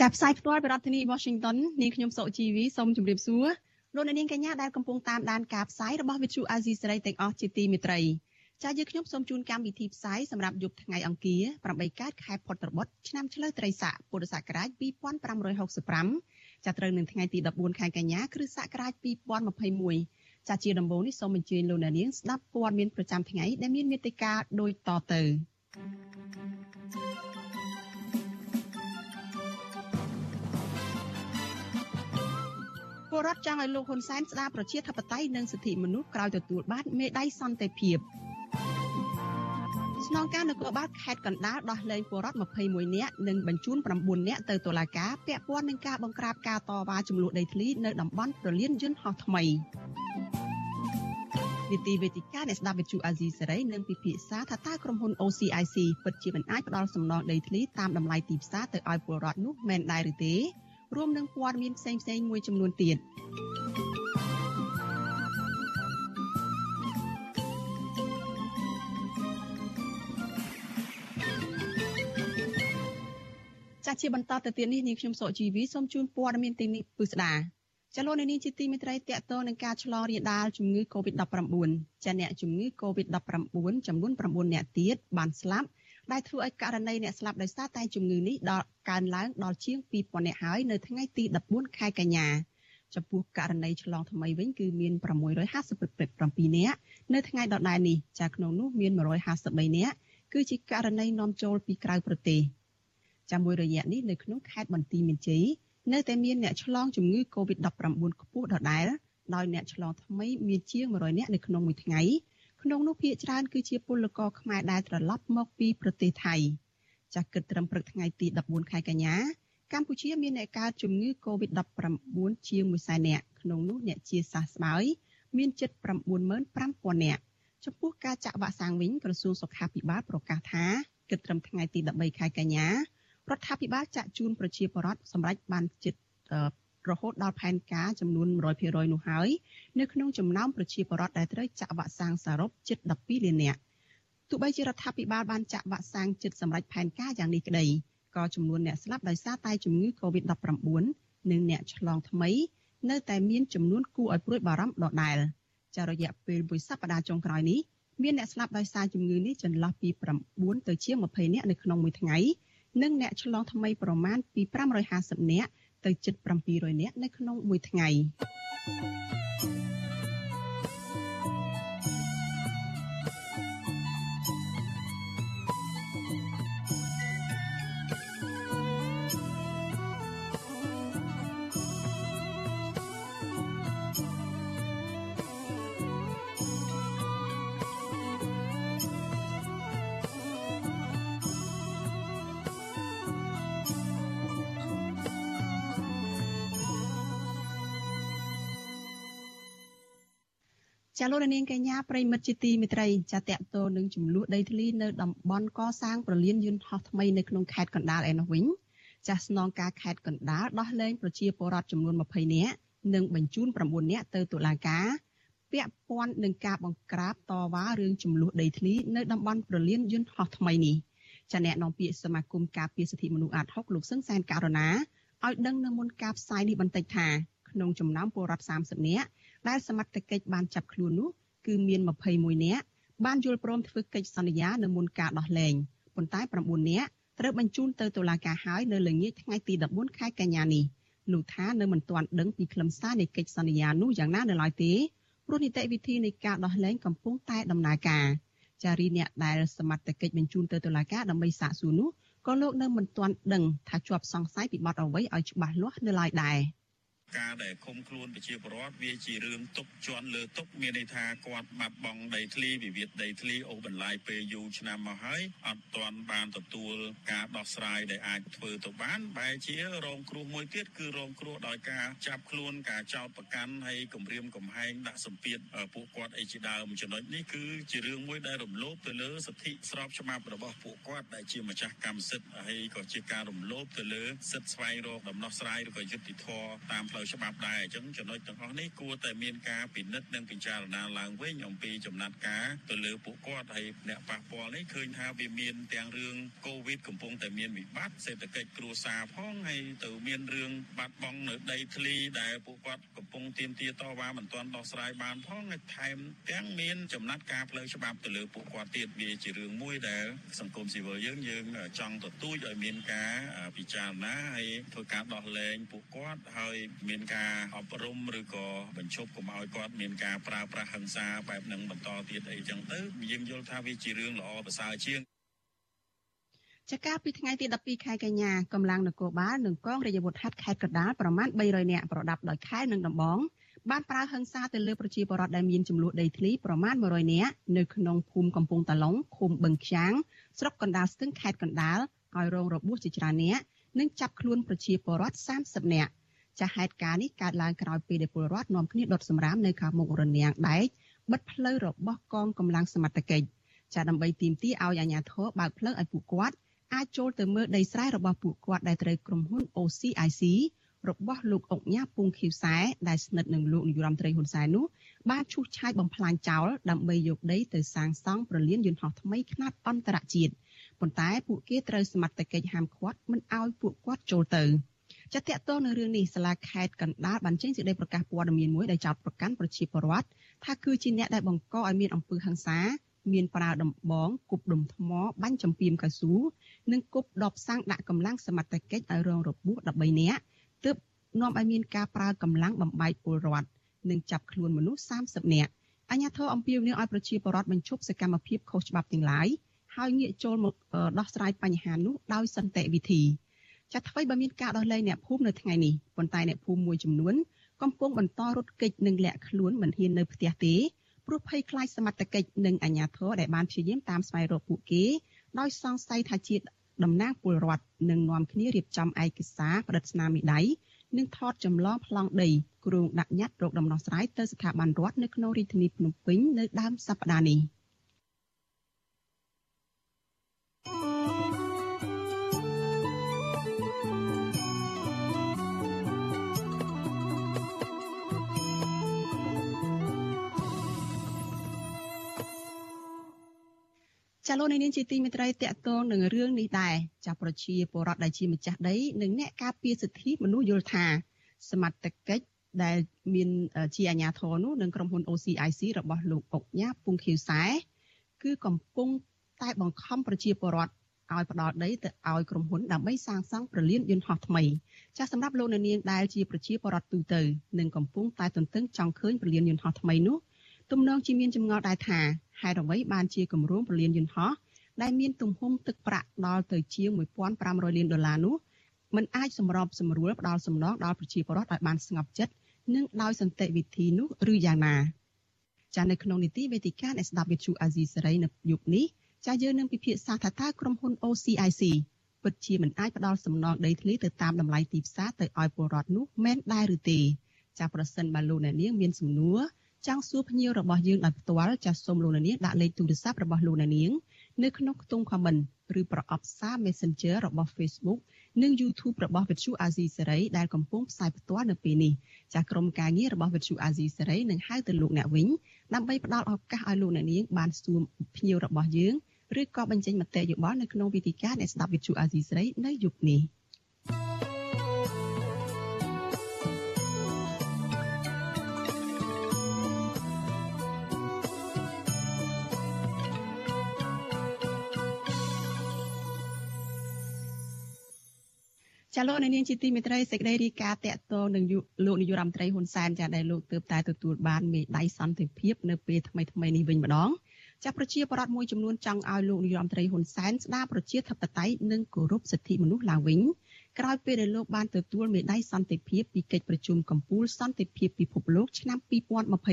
ចាប់ផ្សាយផ្ទាល់ពីរដ្ឋធានី Washington នាងខ្ញុំសុជីវីសូមជម្រាបសួរលោកអ្នកនាងកញ្ញាដែលកំពុងតាមដានការផ្សាយរបស់ Vuthu Azizi Serai ទាំងអស់ជាទីមេត្រីចាយើងខ្ញុំសូមជូនកម្មវិធីផ្សាយសម្រាប់យប់ថ្ងៃអង្គារ8កើតខែផុតត្របុត្រឆ្នាំឆ្លូវត្រីស័កពុរសករាជ2565ចាប់ត្រូវនឹងថ្ងៃទី14ខែកញ្ញាគ្រិស្តសករាជ2021ចាជាដំបូងនេះសូមអញ្ជើញលោកអ្នកនាងស្ដាប់ព័ត៌មានប្រចាំថ្ងៃដែលមានមេត្តាដូចតទៅ ពលរដ្ឋចង់ឲ្យលោកហ៊ុនសែនស្ដារប្រជាធិបតេយ្យនិងសិទ្ធិមនុស្សក្រោយទទួលបានមេដាយសន្តិភាពស្នងការនគរបាលខេត្តកណ្ដាលដោះលែងពលរដ្ឋ21នាក់និងបញ្ជូន9នាក់ទៅតុលាការពាក់ព័ន្ធនឹងការបង្ក្រាបការតវ៉ាចំនួនដីធ្លីនៅតំបន់ប្រលានយន្តហោះថ្មីនីតិវេទិកាអ្នកស្ដាប់វិទ្យុអាស៊ីសេរីនឹងពិភាក្សាថាតើក្រុមហ៊ុន OCIC ពិតជាមិនអាចផ្ដល់សំណងដីធ្លីតាមតម្លៃទីផ្សារទៅឲ្យពលរដ្ឋនោះមែនដែរឬទេ រួមនឹងព័ត៌មានផ្សេងៗមួយចំនួនទៀតចាស់ជាបន្តទៅទៀតនេះនាងខ្ញុំសកជីវីសូមជូនព័ត៌មានទីនេះពិស្ដាចលនានេះជាទីមេត្រីតកតនឹងការឆ្លងរាលដាលជំងឺ Covid-19 ចាអ្នកជំងឺ Covid-19 ចំនួន9អ្នកទៀតបានស្លាប់ដែលធ្វើឲ្យករណីអ្នកស្លាប់ដោយសារតែជំងឺនេះដល់ កើនឡើងដល់ជាង2000អ្នកហើយនៅថ្ងៃទី14ខែកញ្ញាចំពោះករណីឆ្លងថ្មីវិញគឺមាន657អ្នកនៅថ្ងៃដដែលនេះចាក្នុងនោះមាន153អ្នកគឺជាករណីនាំចូលពីក្រៅប្រទេសចាំមួយរយៈនេះនៅក្នុងខេត្តបន្ទាយមានជ័យនៅតែមានអ្នកឆ្លងជំងឺ Covid-19 ខ្ពស់ដដែលដោយអ្នកឆ្លងថ្មីមានជាង100នាក់នៅក្នុងមួយថ្ងៃក្នុងនោះភាគច្រើនគឺជាពលករខ្មែរដែលត្រឡប់មកពីប្រទេសថៃ ចាស់គិតត្រឹមព្រឹកថ្ងៃទី14ខែកញ្ញាកម្ពុជាមានអ្នកកើតជំងឺ Covid-19 ជាង100,000នាក់ក្នុងនោះអ្នកជាសះស្បើយមានជិត95,000នាក់ចំពោះការចាក់វ៉ាក់សាំងវិញក្រសួងសុខាភិបាលប្រកាសថាគិតត្រឹមថ្ងៃទី13ខែកញ្ញារដ្ឋាភិបាលចាក់ជូនប្រជាពលរដ្ឋសម្រាប់បានជិតរហូតដល់ផែនការចំនួន100%នោះហើយនៅក្នុងចំណោមប្រជាពលរដ្ឋដែលត្រូវចាក់វ៉ាក់សាំងសរុបជិត12លាននាក់ ទោះបីជារដ្ឋាភិបាលបានចាក់វ៉ាក់សាំងជិតសម្រាប់ផែនការយ៉ាងនេះក្តីក៏ចំនួនអ្នកស្លាប់ដោយសារតែជំងឺ Covid-19 និងអ្នកឆ្លងថ្មី នៅតែមានចំនួនគួរឲ្យព្រួយបារម្ភដដែលចារយៈពេលមួយសប្តាហ៍ចុងក្រោយនេះមានអ្នកស្លាប់ដោយសារជំងឺនេះចន្លោះពី9ទៅជាង20នាក់នៅក្នុងមួយថ្ងៃនិងអ្នកឆ្លងថ្មីប្រមាណពី550នាក់ទៅជិត700នាក់នៅក្នុងមួយថ្ងៃ។ ចាលោកនាងកញ្ញាប្រិមិត្តជាទីមេត្រីចាតកតោនឹងចំនួនដីធ្លីនៅតំបន់កសាងប្រលានយន្តហោះថ្មីនៅក្នុងខេត្តកណ្ដាលឯនោះវិញចាស់ស្នងការខេត្តកណ្ដាលដោះលែងប្រជាពលរដ្ឋចំនួន20នាក់និងបញ្ជូន9នាក់ទៅតុលាការពាក់ព័ន្ធនឹងការបង្ក្រាបតវ៉ារឿងចំនួនដីធ្លីនៅតំបន់ប្រលានយន្តហោះថ្មីនេះចាអ្នកនាំពាក្យសមាគមការពារសិទ្ធិមនុស្សអាត6លោកសឹងសែនករណាឲ្យដឹងនៅមុនការផ្សាយនេះបន្តិចថាក្នុងចំណោមពលរដ្ឋ30នាក់ ដែលសមត្ថកិច្ចបានចាប់ខ្លួននោះគឺមាន21នាក់បានយល់ព្រមធ្វើកិច្ចសន្យានៅមុនការដោះលែងប៉ុន្តែ9នាក់ត្រូវបញ្ជូនទៅតុលាការហើយនៅល្ងាចថ្ងៃទី14ខែកញ្ញានេះលោកថានៅមិនទាន់ដឹងពីខ្លឹមសារនៃកិច្ចសន្យានោះយ៉ាងណានៅឡើយទេព្រោះនីតិវិធីនៃការដោះលែងកំពុងតែដំណើរការចារីអ្នកដែលសមត្ថកិច្ចបញ្ជូនទៅតុលាការដើម្បីសាកសួរនោះក៏លោកនៅមិនទាន់ដឹងថាជាប់សង្ស័យពីបទអ្វីឲ្យច្បាស់លាស់នៅឡើយដែរ ការដែលឃុំខ្លួនប្រជាពលរដ្ឋវាជារឿងទុកជន់លើទុកមានន័យថាគាត់បាត់បង់ដីធ្លីវិវាទដីធ្លីអូសបន្លាយពេលយូរឆ្នាំមកហើយអត់ទាន់បានទទួលការដោះស្រាយដែលអាចធ្វើទៅបានបែរជារងគ្រោះមួយទៀតគឺរងគ្រោះដោយការចាប់ខ្លួនការចោទប្រកាន់ហើយគំរាមកំហែងដាក់សម្ពាធពួកគាត់អីជាដើមចំណុចនេះគឺជារឿងមួយដែលរំលោភទៅលើសិទ្ធិស្របច្បាប់របស់ពួកគាត់ដែលជាម្ចាស់កម្មសិទ្ធិហើយក៏ជាការរំលោភទៅលើសិទ្ធិស្វែងរកដំណោះស្រាយឬក៏យុត្តិធម៌តាមផ្លូវច្បាប់ដែរអញ្ចឹងចំណុចទាំងអស់នេះគួរតែមានការពិនិត្យនិងពិចារណាឡើងវិញអំពីចំណាត់ការទៅលើពួកគាត់ហើយអ្នកប៉ះពាល់នេះឃើញថាវាមានទាំងរឿងកូវីដកំពុងតែមានវិបត្តិសេដ្ឋកិច្ចគ្រួសារផងហើយទៅមានរឿងបាត់បង់នៅដីធ្លីដែលពួកគាត់កំពុងទាមទារតវ៉ាមិនទាន់ដោះស្រាយបានផងហើយថែមទាំងមានចំណាត់ការផ្លូវច្បាប់ទៅលើពួកគាត់ទៀតវាជារឿងមួយដែលសង្គមស៊ីវិលយើងយើងចង់ទទូចឲ្យមានការពិចារណាហើយធ្វើការដោះលែងពួកគាត់ហើយមានការអប់រំឬក៏បញ្ឈប់កុំឲ្យគាត់មានការប្រើប្រាស់ហិង្សាបែបហ្នឹងបន្តទៀតអីចឹងទៅយើងយល់ថាវាជារឿងល្អប្រសើរជាងចាកាលពីថ្ងៃទី12ខែកញ្ញាកម្លាំងនគរបាលនិងកងរាជអាវុធហត្ថខេត្តកណ្ដាលប្រមាណ300នាក់ប្រដាប់ដោយខែនិងដំបងបានប្រើហិង្សាទៅលើប្រជាពលរដ្ឋដែលមានចំនួនដីធ្លីប្រមាណ100នាក់នៅក្នុងភូមិកំពង់តាឡុងឃុំបឹងខ្យាងស្រុកកណ្ដាលស្ទឹងខេត្តកណ្ដាលឲ្យរងរបួសជាច្រើននាក់និងចាប់ខ្លួនប្រជាពលរដ្ឋ30នាក់ ចាហេតុការណ៍នេះកើតឡើងក្រោយពេលដែលពលរដ្ឋនាំគ្នាដុតសម្រាមនៅខាងមុខរនាំងដែកបិទផ្លូវរបស់កងកម្លាំងសមត្ថកិច្ចចាដើម្បីទីមទីឲ្យអាជ្ញាធរបើកផ្លូវឲ្យពួកគាត់អាចចូលទៅមើលដីស្រែរបស់ពួកគាត់ដែលត្រូវក្រុមហ៊ុន OCIC របស់លោកអុកញ៉ាពុងខៀវសែដែលស្និទ្ធនឹងលោកនាយរដ្ឋមន្ត្រីហ៊ុនសែននោះបានឈូសឆាយបំផ្លាញចោលដើម្បីយកដីទៅសាងសង់ប្រលានយន្តហោះថ្មីខ្នាតអន្តរជាតិប៉ុន្តែពួកគេត្រូវសមត្ថកិច្ចហាមឃាត់មិនឲ្យពួកគាត់ចូលទៅ ចាតតទៅនឹងរឿងនេះសាលាខេត្តកណ្ដាលបានចេញសេចក្តីប្រកាសព័ត៌មានមួយដែលចោទប្រកាន់ប្រជាពលរដ្ឋថាគឺជាអ្នកដែលបង្កឲ្យមានអំពើហិង្សាមានប្រើដំបងគប់ដុំថ្មបាញ់ចំពីមកៅស៊ូនិងគប់ដបសាំងដាក់កម្លាំងសមត្ថកិច្ចឲ្យរងរបួស13នាក់ទើបនាំឲ្យមានការប្រើកម្លាំងបំបែកពលរដ្ឋនិងចាប់ខ្លួនមនុស្ស30នាក់អញ្ញាធិអំពីវនីឲ្យប្រជាពលរដ្ឋបញ្ឈប់សកម្មភាពខុសច្បាប់ទាំងឡាយហើយងាកចូលមកដោះស្រាយបញ្ហានោះដោយសន្តិវិធី ចាត់ថ្មីបើមានការដោះលែងអ្នកភូមិនៅថ្ងៃនេះប៉ុន្តែអ្នកភូមិមួយចំនួនកំពុងបន្តរត់គេចនិងលាក់ខ្លួនមិនហ៊ាននៅផ្ទះទេព្រោះភ័យខ្លាចសមត្ថកិច្ចនិងអាជ្ញាធរដែលបានព្យាយាមតាមស្វែងរកពួកគេដោយសង្ស័យថាជាតំណាងពលរដ្ឋនិងនាំគ្នារៀបចំឯកសារផ្តិតស្នាមមេដៃនិងថតចម្លងប្លង់ដីគ្រោងដាក់ញត្តិរោគដំណោះស្រាយទៅស្ថាប័នរដ្ឋនៅក្នុងរាជធានីភ្នំពេញនៅដើមសប្តាហ៍នេះ។ ចាលោកនាងជាទីមេត្រីតកតងនឹងរឿងនេះដែរចាប្រជាពលរដ្ឋដែលជាម្ចាស់ដីនិងអ្នកការពារសិទ្ធិមនុស្សយល់ថា សមត្ថកិច្ចដែលមានជាអាជ្ញាធរនោះនឹងក្រុមហ៊ុន OCIC របស់លោកអុកញ៉ាពុងខៀវសែគឺកំពុងតែបង្ខំប្រជាពលរដ្ឋឲ្យផ្ដល់ដីទៅឲ្យក្រុមហ៊ុនដើម្បីសាងសង់ប្រលានយន្តហោះថ្មីចាស់សម្រាប់លោកនាងដែលជាប្រជាពលរដ្ឋទូទៅនិងកំពុងតែទន្ទឹងចង់ឃើញប្រលានយន្តហោះថ្មីនោះ ទំនងជាមានចម្ងល់ដែរថាហេតុអ្វីបានជាគម្រោងប្រលានយន្តហោះដែលមានទំហំទឹកប្រាក់ដល់ទៅជាង1500លានដុល្លារនោះมันអាចសម្របសម្រួលផ្ដល់សំណងដល់ប្រជាពលរដ្ឋឲ្យបានស្ងប់ចិត្តនិងដោយសន្តិវិធីនោះឬយ៉ាងណាចានៅក្នុងនីតិវេទិកាអ្នកស្ដាប់វិទ្យុអាស៊ីសេរីនៅយុគនេះចាយើងនឹងពិភាក្សាថាតើក្រុមហ៊ុន OCIC ពិតជាមិនអាចផ្ដល់សំណងដីធ្លីទៅតាមតម្លៃទីផ្សារទៅឲ្យពលរដ្ឋនោះមែនដែរឬទេចាប្រសិនបើលោកអ្នកនាងមានសំណួរ ចង់សួរភ្ញៀវរបស់យើងដោយផ្ទាល់ចាសសូមលោកនាងដាក់លេខទូរស័ព្ទរបស់លោកនាងនៅក្នុងខ្ទង់ comment ឬប្រអប់សារ Messenger របស់ Facebook និង YouTube របស់ Vithu Azizi Serai ដែលកំពុងផ្សាយផ្ទាល់នៅពេលនេះចាស់ក្រុមការងាររបស់ Vithu Azizi Serai នឹងហៅទៅលោកអ្នកវិញដើម្បីផ្ដល់ឱកាសឲ្យលោកអ្នកនាងបានសួរភ្ញៀវរបស់យើងឬក៏បញ្ចេញមតិយោបល់នៅក្នុងវេទិកាអ្នកស្ដាប់ Vithu Azizi Serai នៅយុគនេះ។ ចាលោកនាងជាទីមេត្រីសេចក្តីរាយការណ៍តកតនឹងលោកនាយរដ្ឋមន្ត្រីហ៊ុនសែនចាដែលលោកទើបតែទទួលបានមេដាយសន្តិភាពនៅពេលថ្មីថ្មីនេះវិញម្ដងចាប្រជាប្រដ្ឋមួយចំនួនចង់ឲ្យលោកនាយរដ្ឋមន្ត្រីហ៊ុនសែនស្ដារប្រជាធិបតេយ្យនិងគោរពសិទ្ធិមនុស្សឡើងវិញក្រោយពេលដែលលោកបានទទួលមេដាយសន្តិភាពពីកិច្ចប្រជុំកំពូលសន្តិភាពពិភពលោកឆ្នាំ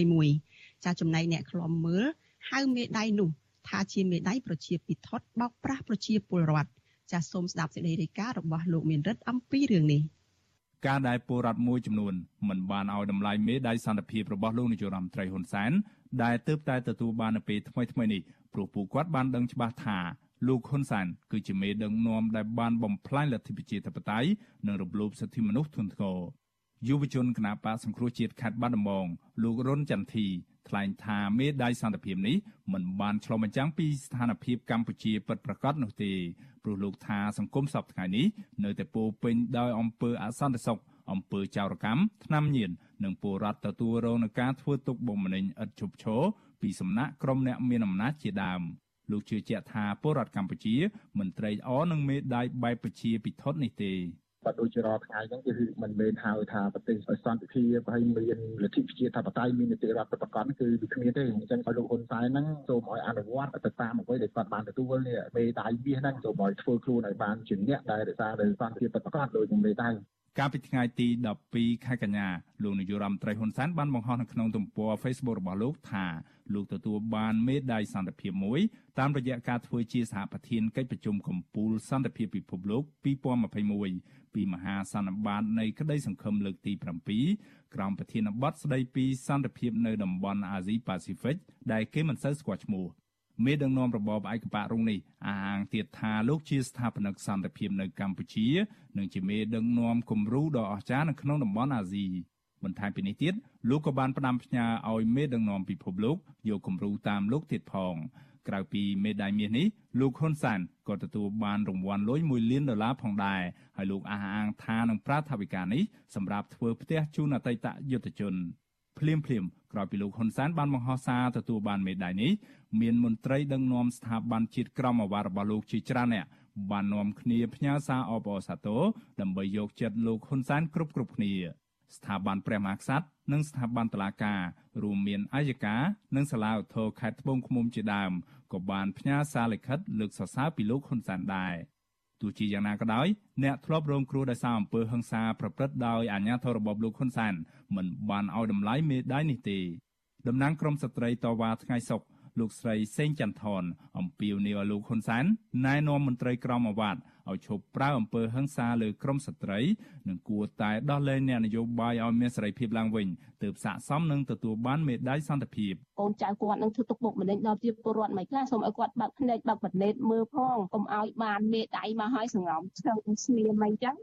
2021ចាចំណែកអ្នកខ្លំមើលហៅមេដាយនោះថាជាមេដាយប្រជាពិធដ្ឋបោកប្រាស់ប្រជាពលរដ្ឋ ចាសសូមស្ដាប់សេចក្តីរាយការណ៍របស់លោកមានរិទ្ធអំពីរឿងនេះការដែលពលរដ្ឋមួយចំនួនមិនបានឲ្យតម្លៃមេដាយសន្តិភាពរបស់លោកនាយរដ្ឋមន្ត្រីហ៊ុនសែនដែលទើបតែទទួលបាននៅពេលថ្មីៗនេះព្រោះពួកគាត់បានដឹងច្បាស់ថាលោកហ៊ុនសែនគឺជាមេដឹកនាំដែលបានបំផ្លាញលទ្ធិប្រជាធិបតេយ្យនិងរំលោភសិទ្ធិមនុស្សធ្ងន់ធ្ងរយុវជនគណបកសង្គ្រោះជាតិខេត្តបាត់ដំបងលោករុនចន្ទធី ថ្លែងថាមេដាយសន្តិភាពនេះមិនបានឆ្លុះបញ្ចាំងពីស្ថានភាពកម្ពុជាពិតប្រាកដនោះទេព្រោះលោកថាសង្គមសពថ្ងៃនេះនៅតែពោពេញដោយអំពើអសន្តិសុខអំពើចោរកម្មថ្នាំញៀននិងពលរដ្ឋទទួលរងនឹងការធ្វើទុកបុកម្នេញឥតឈប់ឈរពីសំណាក់ក្រុមអ្នកមានអំណាចជាដើមលោកជឿជាក់ថាពលរដ្ឋកម្ពុជាមិនត្រេកអរនឹងមេដាយបែបប្រជាពិធដ្ឋនេះទេ បើដូចជារាល់ថ្ងៃហ្នឹងគឺមិនមែនហៅថាប្រទេសសន្តិភាពហើយមានលទ្ធិប្រជាធិបតេយ្យមាននីតិរដ្ឋប្រកបគឺវាគ្មានទេអញ្ចឹងឲ្យលោកហ៊ុនសែនហ្នឹងសូមឲ្យអនុវត្តទៅតាមអ្វីដែលគាត់បានទទួលនេះមេដាយមាសហ្នឹងសូមឲ្យធ្វើខ្លួនឲ្យបានជាអ្នកដែលរក្សានៅសន្តិភាពប្រកបដោយនឹងមេដាយ កាលពីថ្ងៃទី12ខែកញ្ញាលោកនាយករដ្ឋមន្ត្រីហ៊ុនសែនបានបង្ហោះនៅក្នុងទំព័រ Facebook របស់លោកថាលោកទទួលបានមេដាយសន្តិភាពមួយតាមរយៈការធ្វើជាសហប្រធានកិច្ចប្រជុំកំពូលសន្តិភាពពិភពលោក2021ពីមហាសន្និបាតនៃក្តីសង្ឃឹមលើកទី7ក្រោមប្រធានបទស្តីពីសន្តិភាពនៅតំបន់អាស៊ីប៉ាស៊ីហ្វិកដែលគេមិនសូវស្គាល់ឈ្មោះ មេដឹកនាំរបបឯកបៈរុងនេះអះអាងទៀតថាលោកជាស្ថាបនិកសន្តិភាពនៅកម្ពុជានិងជាមេដឹកនាំគំរូដ៏អស្ចារ្យនៅក្នុងតំបន់អាស៊ីបន្ថែមពីនេះទៀតលោកក៏បានផ្ដាំផ្ញើឲ្យមេដឹកនាំពិភពលោកយកគំរូតាមលោកទៀតផងក្រៅពីមេដាយមាសនេះលោកហ៊ុនសានក៏ទទួលបានរង្វាន់លុយ1លានដុល្លារផងដែរហើយលោកអះអាងថានឹងប្រាថវិកានេះសម្រាប់ធ្វើផ្ទះជូនអតីតយុទ្ធជនភ្លាមភ្លាមក្រោយពីលោកហ៊ុនសែនបានបង្ហោះសារទទួលបានមេដាយនេះ មានមន្ត្រីដឹកនាំស្ថាប័នជាតិក្រមអាវ៉ារបស់លោកជាច្រើនអ្នកបាននាំគ្នាផ្ញើសារអបអរសាទរដើម្បីយកចិត្តលោកហ៊ុនសែនគ្រប់គ្រប់គ្នា ស្ថាប័នព្រះមហាក្សត្រនិងស្ថាប័នតុលាការរួមមានអាយកានិងសាលាឧទ្ធរខេត្តត្បូងឃ្មុំជាដើមក៏បានផ្ញើសារលិខិតលើកសរសើរពីលោកហ៊ុនសែនដែរទោះជាយ៉ាងណាក៏ដោយអ្នកធ្លាប់រងគ្រោះដោយសារអំពើហិង្សាប្រព្រឹត្តដោយអាជ្ញាធររបបលោកហ៊ុនសែនមិនបានឲ្យតម្លៃមេដាយនេះទេតំណាងក្រមស្ត្រីតវ៉ាថ្ងៃសុក្រ លោកស្រីសេងចន្ទថនអំពាវនាវឲ្យលោកហ៊ុនសែនណែនាំមន្ត្រីក្រមអាវ៉ាត់ឲ្យឈប់ប្រើអំពើហិង្សាលើក្រមស្ត្រីនិងគួរតែដោះលែងអ្នកនយោបាយឲ្យមានសេរីភាពឡើងវិញទើបស័ក្តិសមនឹងទទួលបានមេដាយសន្តិភាពកូនចៅគាត់នឹងធ្វើទុកបុកម្នេញដល់ជាពលរដ្ឋមិនខ្លះសូមឲ្យគាត់បើកភ្នែកបើកបណេតមើលផងកុំឲ្យបានមេដៃមកឲ្យសង្ងំស្ទើរស្ងៀមអីចឹង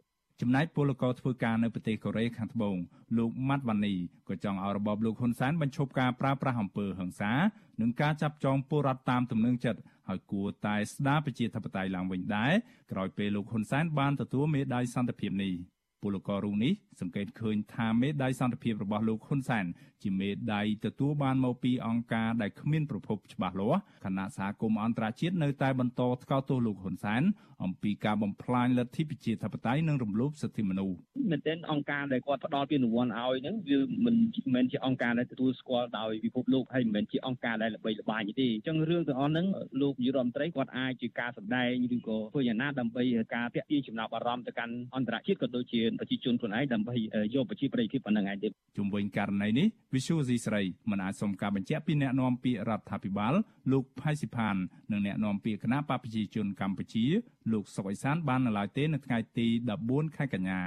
ចំណែកពលករធ្វើការនៅប្រទេសកូរ៉េខាងត្បូងលោកម៉ាត់វ៉ានីក៏ចង់ឲ្យរបបលោកហ៊ុនសែនបញ្ឈប់ការប្រើប្រាស់អំពើហិង្សានិងការចាប់ចងពលរដ្ឋតាមទំនឹងចិត្តហើយគួរតែស្ដារប្រជាធិបតេយ្យឡើងវិញដែរក្រោយពេលលោកហ៊ុនសែនបានទទួលមេដាយសន្តិភាពនេះ ពលកររូបនេះសង្កេតឃើញថាមេដាយសន្តិភាពរបស់លោកហ៊ុនសែនជាមេដាយទទួលបានមកពីអង្គការដែលគ្មានប្រភពច្បាស់លាស់គណៈសហគមន៍អន្តរជាតិនៅតែបន្តថ្កោលទោសលោកហ៊ុនសែនអំពីការបំផ្លាញលទ្ធិប្រជាធិបតេយ្យនិងរំលោភសិទ្ធិមនុស្សមែនទែនអង្គការដែលគាត់ផ្ដល់ពានរង្វាន់ឲ្យហ្នឹងវាមិនមែនជាអង្គការដែលទទួលស្គាល់ដោយពិភពលោកហើយមិនមែនជាអង្គការដែលល្បីល្បាញទេអញ្ចឹងរឿងទាំងអស់ហ្នឹងលោកនាយរដ្ឋមន្ត្រីគាត់អាចជាការសម្ដែងឬក៏ធ្វើយ៉ាងណាដើម្បីការតាក់ទាញចំណាប់អារម្មណ៍ទៅកាន់អន្តរជាតិក៏ដូចជាប្រជាជនខ្លួនឯងដើម្បីយកប្រជាប្រិយភាពប៉ុណ្្នឹងឯងទេជុំវិញករណីនេះវិសុយស៊ីស្រីមិនអាចសុំការបញ្ជាក់ពីអ្នកនាំពាក្យរដ្ឋាភិបាលលោកផៃស៊ីផាននិងអ្នកនាំពាក្យគណៈបព្វជិជនកម្ពុជាលោកសុកអេសានបាននៅឡើយទេនៅថ្ងៃទី14ខែកញ្ញា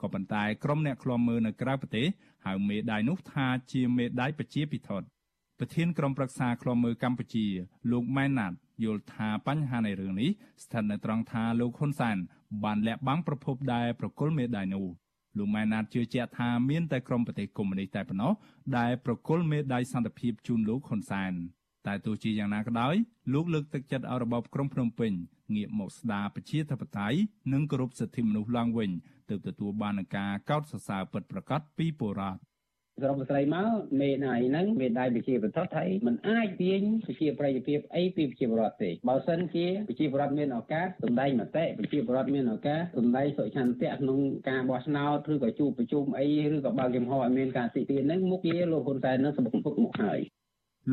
ក៏ប៉ុន្តែក្រុមអ្នកឃ្លាំមើលនៅក្រៅប្រទេសហៅមេដាយនោះថាជាមេដាយប្រជាពិធដ្ឋប្រធានក្រុមប្រឹក្សាឃ្លាំមើលកម្ពុជាលោកម៉ែនណាត យល់ថាបញ្ហានៃរឿងនេះស្ថិតនៅត្រង់ថាលោកហ៊ុនសែនបានលាក់បាំងប្រភពដែលប្រគល់មេដាយនោះលោកម៉ែនណាតជឿជាក់ថាមានតែក្រុមប្រទេសកុម្មុយនីសតែប៉ុណ្ណោះដែលប្រគល់មេដាយសន្តិភាពជូនលោកហ៊ុនសែនតែទោះជាយ៉ាងណាក៏ដោយលោកលើកទឹកចិត្តឲ្យរបបក្រុងភ្នំពេញងាកមកស្ដារប្រជាធិបតេយ្យនិងគោរពសិទ្ធិមនុស្សឡើងវិញទើបទទួលបាននឹងការកោតសរសើរពិតប្រាកដពីពលរដ្ឋ សរុបស្រីមកមេដៃហ្នឹងមេដៃប្រជាប្រដ្ឋហើយมันអាចទាញប្រជាប្រិយភាពអីពីប្រជាប្រដ្ឋទេបើសិនជាប្រជាប្រដ្ឋមានឱកាសសម្ដែងមតិប្រជាប្រដ្ឋមានឱកាសសម្ដែងសុឆន្ទៈក្នុងការបោះឆ្នោតឬក៏ជួបប្រជុំអីឬក៏បើកចំហឲ្យមានការទីទានហ្នឹងមុខជាលោកហ៊ុនសែននឹងសម្បុកពុកមកហើយ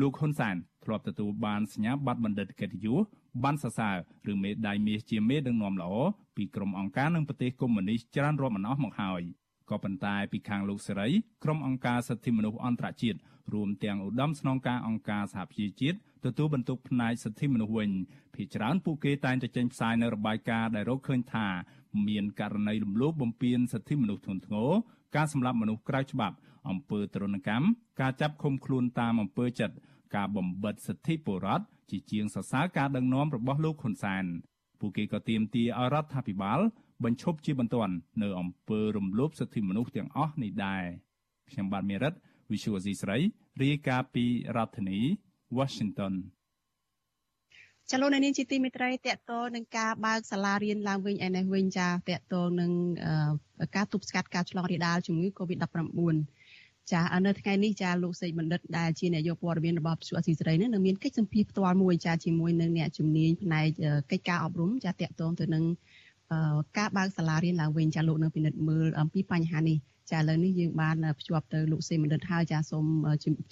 លោកហ៊ុនសែនធ្លាប់ទទួលបានសញ្ញាបត្របណ្ឌិតកិត្តិយសបានសរសើរឬមេដាយមាសជាមេដឹកនាំល្អពីក្រុមអង្គការនិងប្រទេសកុម្មុយនីសច្រើនរាប់មិនអស់មកហើយ ក៏ប៉ុន្តែពីខាងលោកសេរីក្រុមអង្គការសិទ្ធិមនុស្សអន្តរជាតិរួមទាំងឧត្តមស្នងការអង្គការសហប្រជាជាតិទទួលបន្ទុកផ្នែកសិទ្ធិមនុស្សវិញភាគច្រើនពួកគេតែងតែចេញផ្សាយនៅរបាយការណ៍ដែលរកឃើញថាមានករណីរំលោភបំពានសិទ្ធិមនុស្សធ្ងន់ធ្ងរការសម្លាប់មនុស្សក្រៅច្បាប់អំពើទរណកម្មការចាប់ឃុំខ្លួនតាមអំពើចិត្តការបំបិទសិទ្ធិពលរដ្ឋជាជាងសរសើរការដឹកនាំរបស់លោកហ៊ុនសែនពួកគេក៏ទាមទារឲ្យរដ្ឋាភិបាល បញ្ឈប់ជាបន្ទាន់នៅអំពើរំលោភសិទ្ធិមនុស្សទាំងអស់នេះដែរខ្ញុំបាទមេរិត Visual C ស្រីរាយការណ៍ពីរដ្ឋធានី Washington ចលនានេះជាទីមេត្រីតកតនឹងការបើកសាលារៀនឡើងវិញឯនេះវិញចាតកតនឹងការទប់ស្កាត់ការឆ្លងរាលដាលជំងឺ Covid-19 ចានៅថ្ងៃនេះចាលោកសេកបណ្ឌិតដែលជានាយកព័ត៌មានរបស់វិទ្យុអស៊ីសេរីនឹងមានកិច្ចសម្ភាសផ្ទាល់មួយចាជាមួយនឹងអ្នកជំនាញផ្នែកកិច្ចការអប់រំចាតកតងទៅនឹង ការបើកសាលារៀនឡើងវិញចាលោកនៅពិនិត្យមើលអំពីបញ្ហានេះចាឥឡូវនេះយើងបានភ្ជាប់ទៅលោកសេមណ្ឌិតហើយចាសូម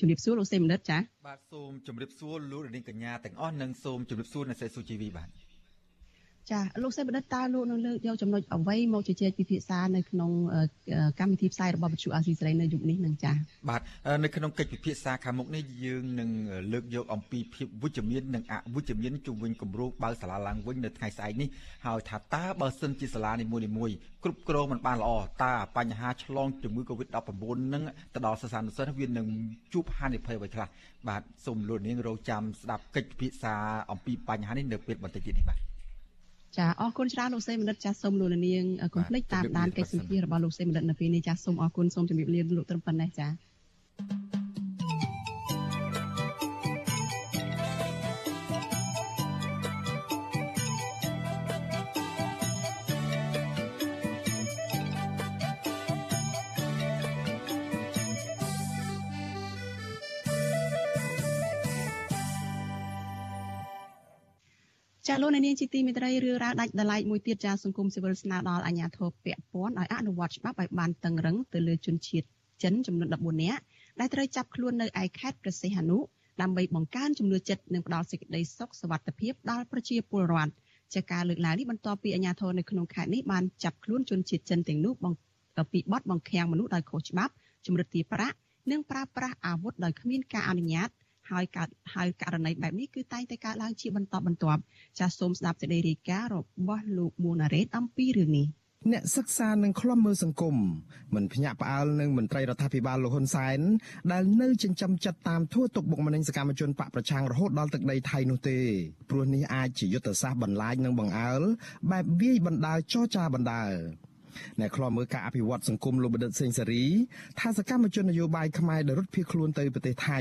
ជម្រាបសួរលោកសេមណ្ឌិតចាបាទសូមជម្រាបសួរលោកនាងកញ្ញាទាំងអស់និងសូមជម្រាបសួរអ្នកស្រីសុជីវីបាទ ចាលោកសេបដិតតើលោកនឹងលើកយកចំណុចអ្វីមកជជែកពិភាក្សានៅក្នុងកម្មវិធីផ្សាយរបស់វិទ្យុអាស៊ីសេរីនៅយុគនេះនឹងចាបាទនៅក្នុងកិច្ចពិភាក្សាខាងមុខនេះយើងនឹងលើកយកអំពីភាពវិជ្ជមាននិងអវិជ្ជមានជុំវិញគម្រោងបើកសាលាឡើងវិញនៅថ្ងៃស្អែកនេះហើយថាតើបើសិនជាសាលានីមួយៗគ្រប់គ្រងមិនបានល្អតើបញ្ហាឆ្លងជំងឺ Covid-19 នឹងទៅដល់សិស្សានុសិស្សវានឹងជួបហានិភ័យអ្វីខ្លះបាទសូមលោកនាងរងចាំស្ដាប់កិច្ចពិភាក្សាអំពីបញ្ហានេះនៅពេលបន្តិចទៀតនេះបាទ ចាអរគុណច្រើនលោកសេមនិតចាសូមលោកនាងកុំភ្លេចតាមដានកិច្ចសម្ភាររបស់លោកសេមនិតនៅពេលនេះចាសូមអរគុណសូមជម្រាបលាលោកត្រឹមប៉ុណ្ណេះចា ចាលោកនាងជាទីមេត្រីរឿងរ៉ាវដាច់ដライមួយទៀតចាសង្គមស៊ីវិលស្នើដល់អាជ្ញាធរពាក់ព័ន្ធឲ្យអនុវត្តច្បាប់ឲ្យបានតឹងរឹងទៅលើជនជាតិចិនចំនួន14នាក់ដែលត្រូវចាប់ខ្លួននៅឯខេត្តព្រះសីហនុដើម្បីបង្កើនចំនួនចិត្តនិងផ្ដល់សេចក្តីសុខសวัสดิភាពដល់ប្រជាពលរដ្ឋចាការលើកឡើងនេះបន្ទាប់ពីអាជ្ញាធរនៅក្នុងខេត្តនេះបានចាប់ខ្លួនជនជាតិចិនទាំងនោះពីបទបង្ខាំងមនុស្សដោយខុសច្បាប់ជំរិតទាប្រាក់និងប្រើប្រាស់អាវុធដោយគ្មានការអនុញ្ញាត ហើយកើតហើយករណីបែបនេះគឺតែងតែកើតឡើងជាបន្តបន្ទាប់ចាសសូមស្ដាប់សេចក្តីរាយការណ៍របស់លោកមួណារ៉េតអំពីរឿងនេះអ្នកសិក្សានឹងខ្លំមើលសង្គមមិនភ្ញាក់ផ្អើលនឹងមន្ត្រីរដ្ឋាភិបាលលោកហ៊ុនសែនដែលនៅចិញ្ចឹមចិត្តតាមធ្វើទុកបុកម្នេញសកម្មជនបកប្រឆាំងរហូតដល់ទឹកដីថៃនោះទេព្រោះនេះអាចជាយុទ្ធសាស្ត្របន្លាចនិងបង្អើលបែបវាយបណ្ដាលចរចាបណ្ដាល អ្នកខ្លាំមើលការអភិវឌ្ឍសង្គមលោកបណ្ឌិតសេងសេរីថាសកម្មជននយោបាយខ្មែរដែលរត់ភៀសខ្លួនទៅប្រទេសថៃ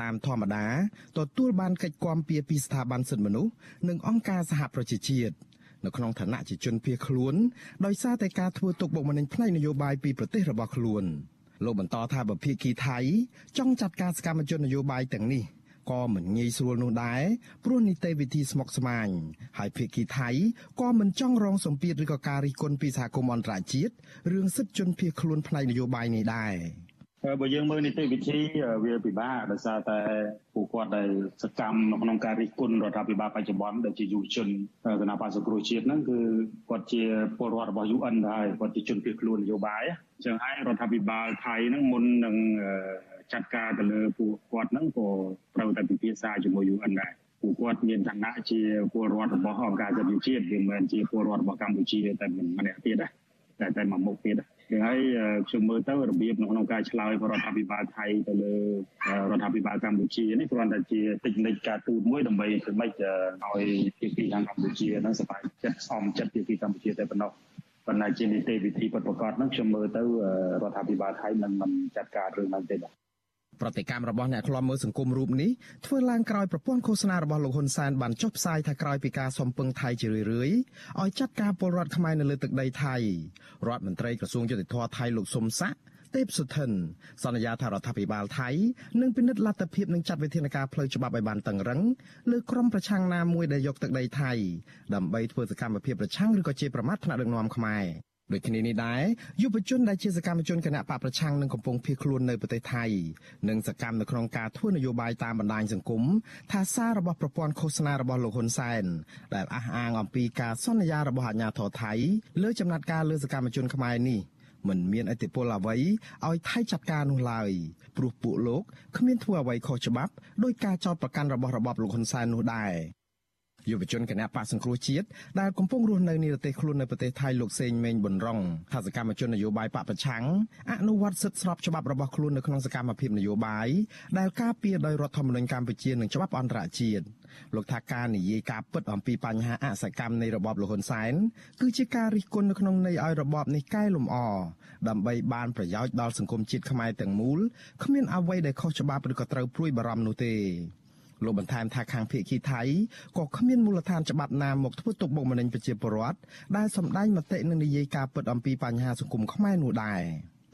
តាមធម្មតាទទួលបានកិច្ចគាំពៀពីស្ថាប័នសិទ្ធិមនុស្សនិងអង្គការសហប្រជាជាតិនៅក្នុងឋានៈជាជនភៀសខ្លួនដោយសារតែការធ្វើទុកបុកម្នេញផ្នែកនយោបាយពីប្រទេសរបស់ខ្លួនលោកបន្តថាបើភៀកគីថៃចង់ចាត់ការសកម្មជននយោបាយទាំងនេះ ក៏មិនងាយស្រួលនោះដែរព្រោះនីតិវិធីស្មុគស្មាញហើយភាគីថៃក៏មិនចង់រងសម្ពាធឬក៏ការរិះគន់ពីសហគមន៍អន្តរជាតិរឿងសិទ្ធិជនភៀសខ្លួនផ្នែកនយោបាយនេះដែរបើយើងមើលនីតិវិធីវាពិបាកដោយសារតែពួកគាត់ដែលសកម្មនៅក្នុងការរិះគន់រដ្ឋាភិបាលបច្ចុប្បន្នដែលជាយុវជនគណៈបក្សសង្គ្រោះជាតិហ្នឹងគឺគាត់ជាពលរដ្ឋរបស់ UN ដែរគាត់ជាជនភៀសខ្លួននយោបាយអញ្ចឹងហើយរដ្ឋាភិបាលថៃហ្នឹងមុននឹង ចាត់ការទៅលើពួកគាត់ហ្នឹងក៏ត្រូវតែពិភាក្សាជាមួយ UN ដែរពួកគាត់មានឋានៈជាពលរដ្ឋរបស់អង្គការសិទ្ធិជាតិវាមិនមែនជាពលរដ្ឋរបស់កម្ពុជាតែម្នាក់ទៀតដែរតែតែមួយមុខទៀតដែរហើយខ្ញុំមើលទៅរបៀបក្នុងការឆ្លើយរដ្ឋាភិបាលថៃទៅលើរដ្ឋាភិបាលកម្ពុជានេះគ្រាន់តែជាតិចនិចការទូតមួយដើម្បីធ្វើម៉េចឲ្យភាគីខាងកម្ពុជានឹងសប្បាយចិត្តសមចិត្តភាគីកម្ពុជាតែប៉ុណ្ណោះប៉ុន្តែជានីតិវិធីពិតប្រាកដហ្នឹងខ្ញុំមើលទៅរដ្ឋាភិបាលថៃនឹងមិនចាត់ការរឿងហ្នឹងទេបាទ ប្រតិកម្មរបស់អ្នកខ្លាំមើលសង្គមរូបនេះធ្វើឡើងក្រោយប្រព័ន្ធឃោសនារបស់លោកហ៊ុនសែនបានចុះផ្សាយថាក្រោយពីការសំពឹងថៃជារឿយៗឲ្យចាត់ការពលរដ្ឋខ្មែរនៅលើទឹកដីថៃរដ្ឋមន្ត្រីក្រសួងយុតិធធថៃលោកសុំសាក់ទេពសុធិនសន្យាថារដ្ឋាភិបាលថៃនឹងពិនិត្យលទ្ធភាពនឹងចាត់វិធានការផ្លូវច្បាប់ឲ្យបានតឹងរឹងលើក្រុមប្រឆាំងណាមួយដែលយកទឹកដីថៃដើម្បីធ្វើសកម្មភាពប្រឆាំងឬក៏ជាប្រមាថថ្នាក់ដឹកនាំខ្មែរ ដូចគ្នានេះដែរយុវជនដែលជាសកម្មជនគណៈបកប្រឆាំងនឹងកំពុងភៀសខ្លួននៅប្រទេសថៃនិងសកម្មនៅក្នុងការធ្វើនយោបាយតាមបណ្ដាញសង្គមថាសាររបស់ប្រព័ន្ធឃោសនារបស់លោកហ៊ុនសែនដែលអះអាងអំពីការសន្យារបស់អាជ្ញាធរថៃលើចំណាត់ការលើសកម្មជនខ្មែរនេះមិនមានអធិបុលអ្វីឲ្យថៃចាត់ការនោះឡើយព្រោះពួកលោកគ្មានធ្វើអ្វីខុសច្បាប់ដោយការចោទប្រកាន់របស់របបលោកហ៊ុនសែននោះដែរ យុវជនគណៈបកសង្គ្រោះជាតិដែលកំពុងរស់នៅនិរទេសខ្លួននៅប្រទេសថៃលោកសេងមេងប៊ុនរងថាសកម្មជននយោបាយបកប្រឆាំងអនុវត្តសិទ្ធិស្របច្បាប់របស់ខ្លួននៅក្នុងសកម្មភាពនយោបាយដែលការពារដោយរដ្ឋធម្មនុញ្ញកម្ពុជានិងច្បាប់អន្តរជាតិលោកថាការនិយាយការពិតអំពីបញ្ហាអសកម្មនៃរបបលហ៊ុនសែនគឺជាការរិះគន់នៅក្នុងន័យឲ្យរបបនេះកែលម្អដើម្បីបានប្រយោជន៍ដល់សង្គមជាតិខ្មែរទាំងមូលគ្មានអ្វីដែលខុសច្បាប់ឬក៏ត្រូវព្រួយបារម្ភនោះទេ លោកបន្ថែមថាខាងភៀកគីថៃក៏គ្មានមូលដ្ឋានច្បាប់ណាមកធ្វើទុកបុកម្នេញប្រជាពលរដ្ឋដែលសម្ដែងមតិនិងនិយាយការពិតអំពីបញ្ហាសង្គមខ្មែរនោះដែរ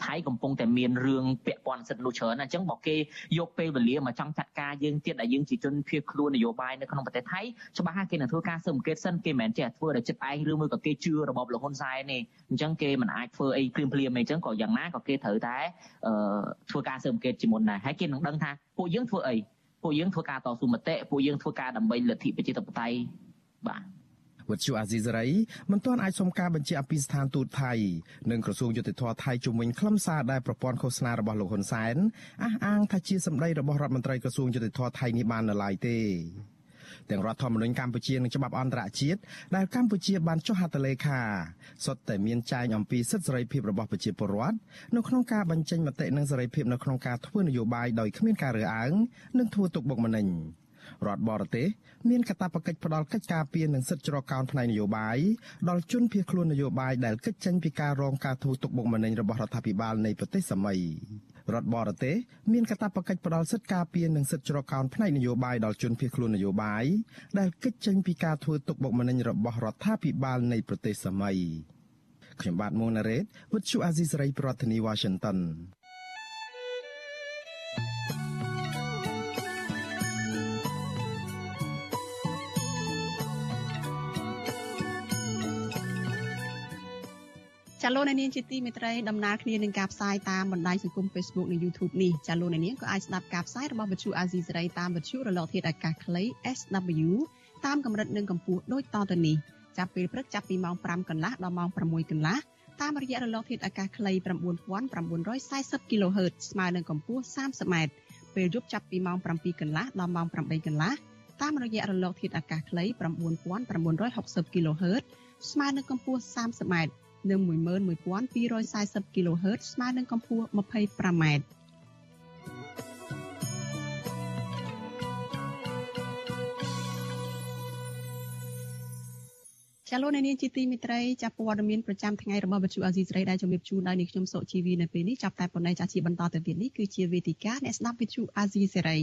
ថៃកំពុងតែមានរឿងពាក់ព័ន្ធសិទ្ធិនោះច្រើនអញ្ចឹងបើគេយកពេលវេលាមកចង់ចាត់ការយើងទៀតដែលយើងជាជនភៀសខ្លួននយោបាយនៅក្នុងប្រទេសថៃច្បាស់ហើយគេនឹងធ្វើការស៊ើបអង្កេតសិនគេមិនមែនចេះធ្វើដោយចិត្តឯងឬមួយក៏គេជឿរបបលហ៊ុនសែនទេអញ្ចឹងគេមិនអាចធ្វើអីភ្លាមភ្លាមអីអញ្ចឹងក៏យ៉ាងណាក៏គេត្រូវតែធ្វើការស៊ើបអង្កេតជាមុនដែរហើយគេនឹងដឹងថាពួកយើងធ្វើអី ពួកយើងធ្វើការតស៊ូមតិពួកយើងធ្វើការដើម្បីលទ្ធិប្រជាធិបតេយ្យបាទវិទ្យុអាស៊ីសេរីមិនទាន់អាចសុំការបញ្ជាក់ពីស្ថានទូតថៃនិងក្រសួងយុតិធធថៃជំវិញខ្លឹមសារដែលប្រព័ន្ធឃោសនារបស់លោកហ៊ុនសែនអះអាងថាជាសម្ដីរបស់រដ្ឋមន្ត្រីក្រសួងយុតិធធថៃនេះបាននៅឡើយទេ ទាំងរដ្ឋធម្មនុញ្ញកម្ពុជានិងច្បាប់អន្តរជាតិដែលកម្ពុជាបានចុះហត្ថលេខាសុទ្ធតែមានចែងអំពីសិទ្ធិសេរីភាពរបស់ប្រជាពលរដ្ឋនៅក្នុងការបញ្ចេញមតិនិងសេរីភាពនៅក្នុងការធ្វើនយោបាយដោយគ្មានការរើសអើងនិងធ្វើទុកបុកម្នេញរដ្ឋបរទេសមានកាតព្វកិច្ចផ្ដល់កិច្ចការពារនិងសិទ្ធិច្របកោនផ្នែកនយោបាយដល់ជនភៀសខ្លួននយោបាយដែលកិច្ចចេញពីការរងការធ្វើទុកបុកម្នេញរបស់រដ្ឋាភិបាលនៃប្រទេសសម័យ រដ្ឋបរទេសមានកាតព្វកិច្ចផ្ដល់សិទ្ធិការពារនិងសិទ្ធិច្របកោនផ្នែកនយោបាយដល់ជនភៀសខ្លួននយោបាយដែលកិច្ចចេញពីការធ្វើទុកបុកម្នេញរបស់រដ្ឋាភិបាលនៃប្រទេសសម័យខ្ញុំបាទមុងណារ៉េត With Chu Azisari ប្រធានាទី Washington ចាលោកអ្នកនាងជាទីមេត្រីដំណើរគ្នានឹងការផ្សាយតាមបណ្ដាញសង្គម Facebook និង YouTube នេះចាលោកអ្នកនាងក៏អាចស្ដាប់ការផ្សាយរបស់វិទ្យុ AZ សេរីតាមវិទ្យុរលកធាតុអាកាសខ្លី SW តាមកម្រិតនិងកម្ពស់ដូចតទៅនេះចាប់ពេលព្រឹកចាប់ពីម៉ោង5កន្លះដល់ម៉ោង6កន្លះតាមរយៈរលកធាតុអាកាសខ្លី9940 kHz ស្មើនឹងកម្ពស់ 30m ពេលយប់ចាប់ពីម៉ោង7កន្លះដល់ម៉ោង8កន្លះតាមរយៈរលកធាតុអាកាសខ្លី9960 kHz ស្មើនឹងកម្ពស់ 30m និង11240 kHz ស្មើនឹងកម្ពស់ 25m ចាលោកនាងជាទីមេត្រីចាប់ព័ត៌មានប្រចាំថ្ងៃរបស់វិទ្យុអាស៊ីសេរីដែលជំរាបជូនដល់នាងខ្ញុំសុជីវីនៅពេលនេះចាប់តែប៉ុណ្ណេះចាជាបន្តទៅទៀតនេះគឺជាវេទិកាអ្នកស្ដាប់វិទ្យុអាស៊ីសេរី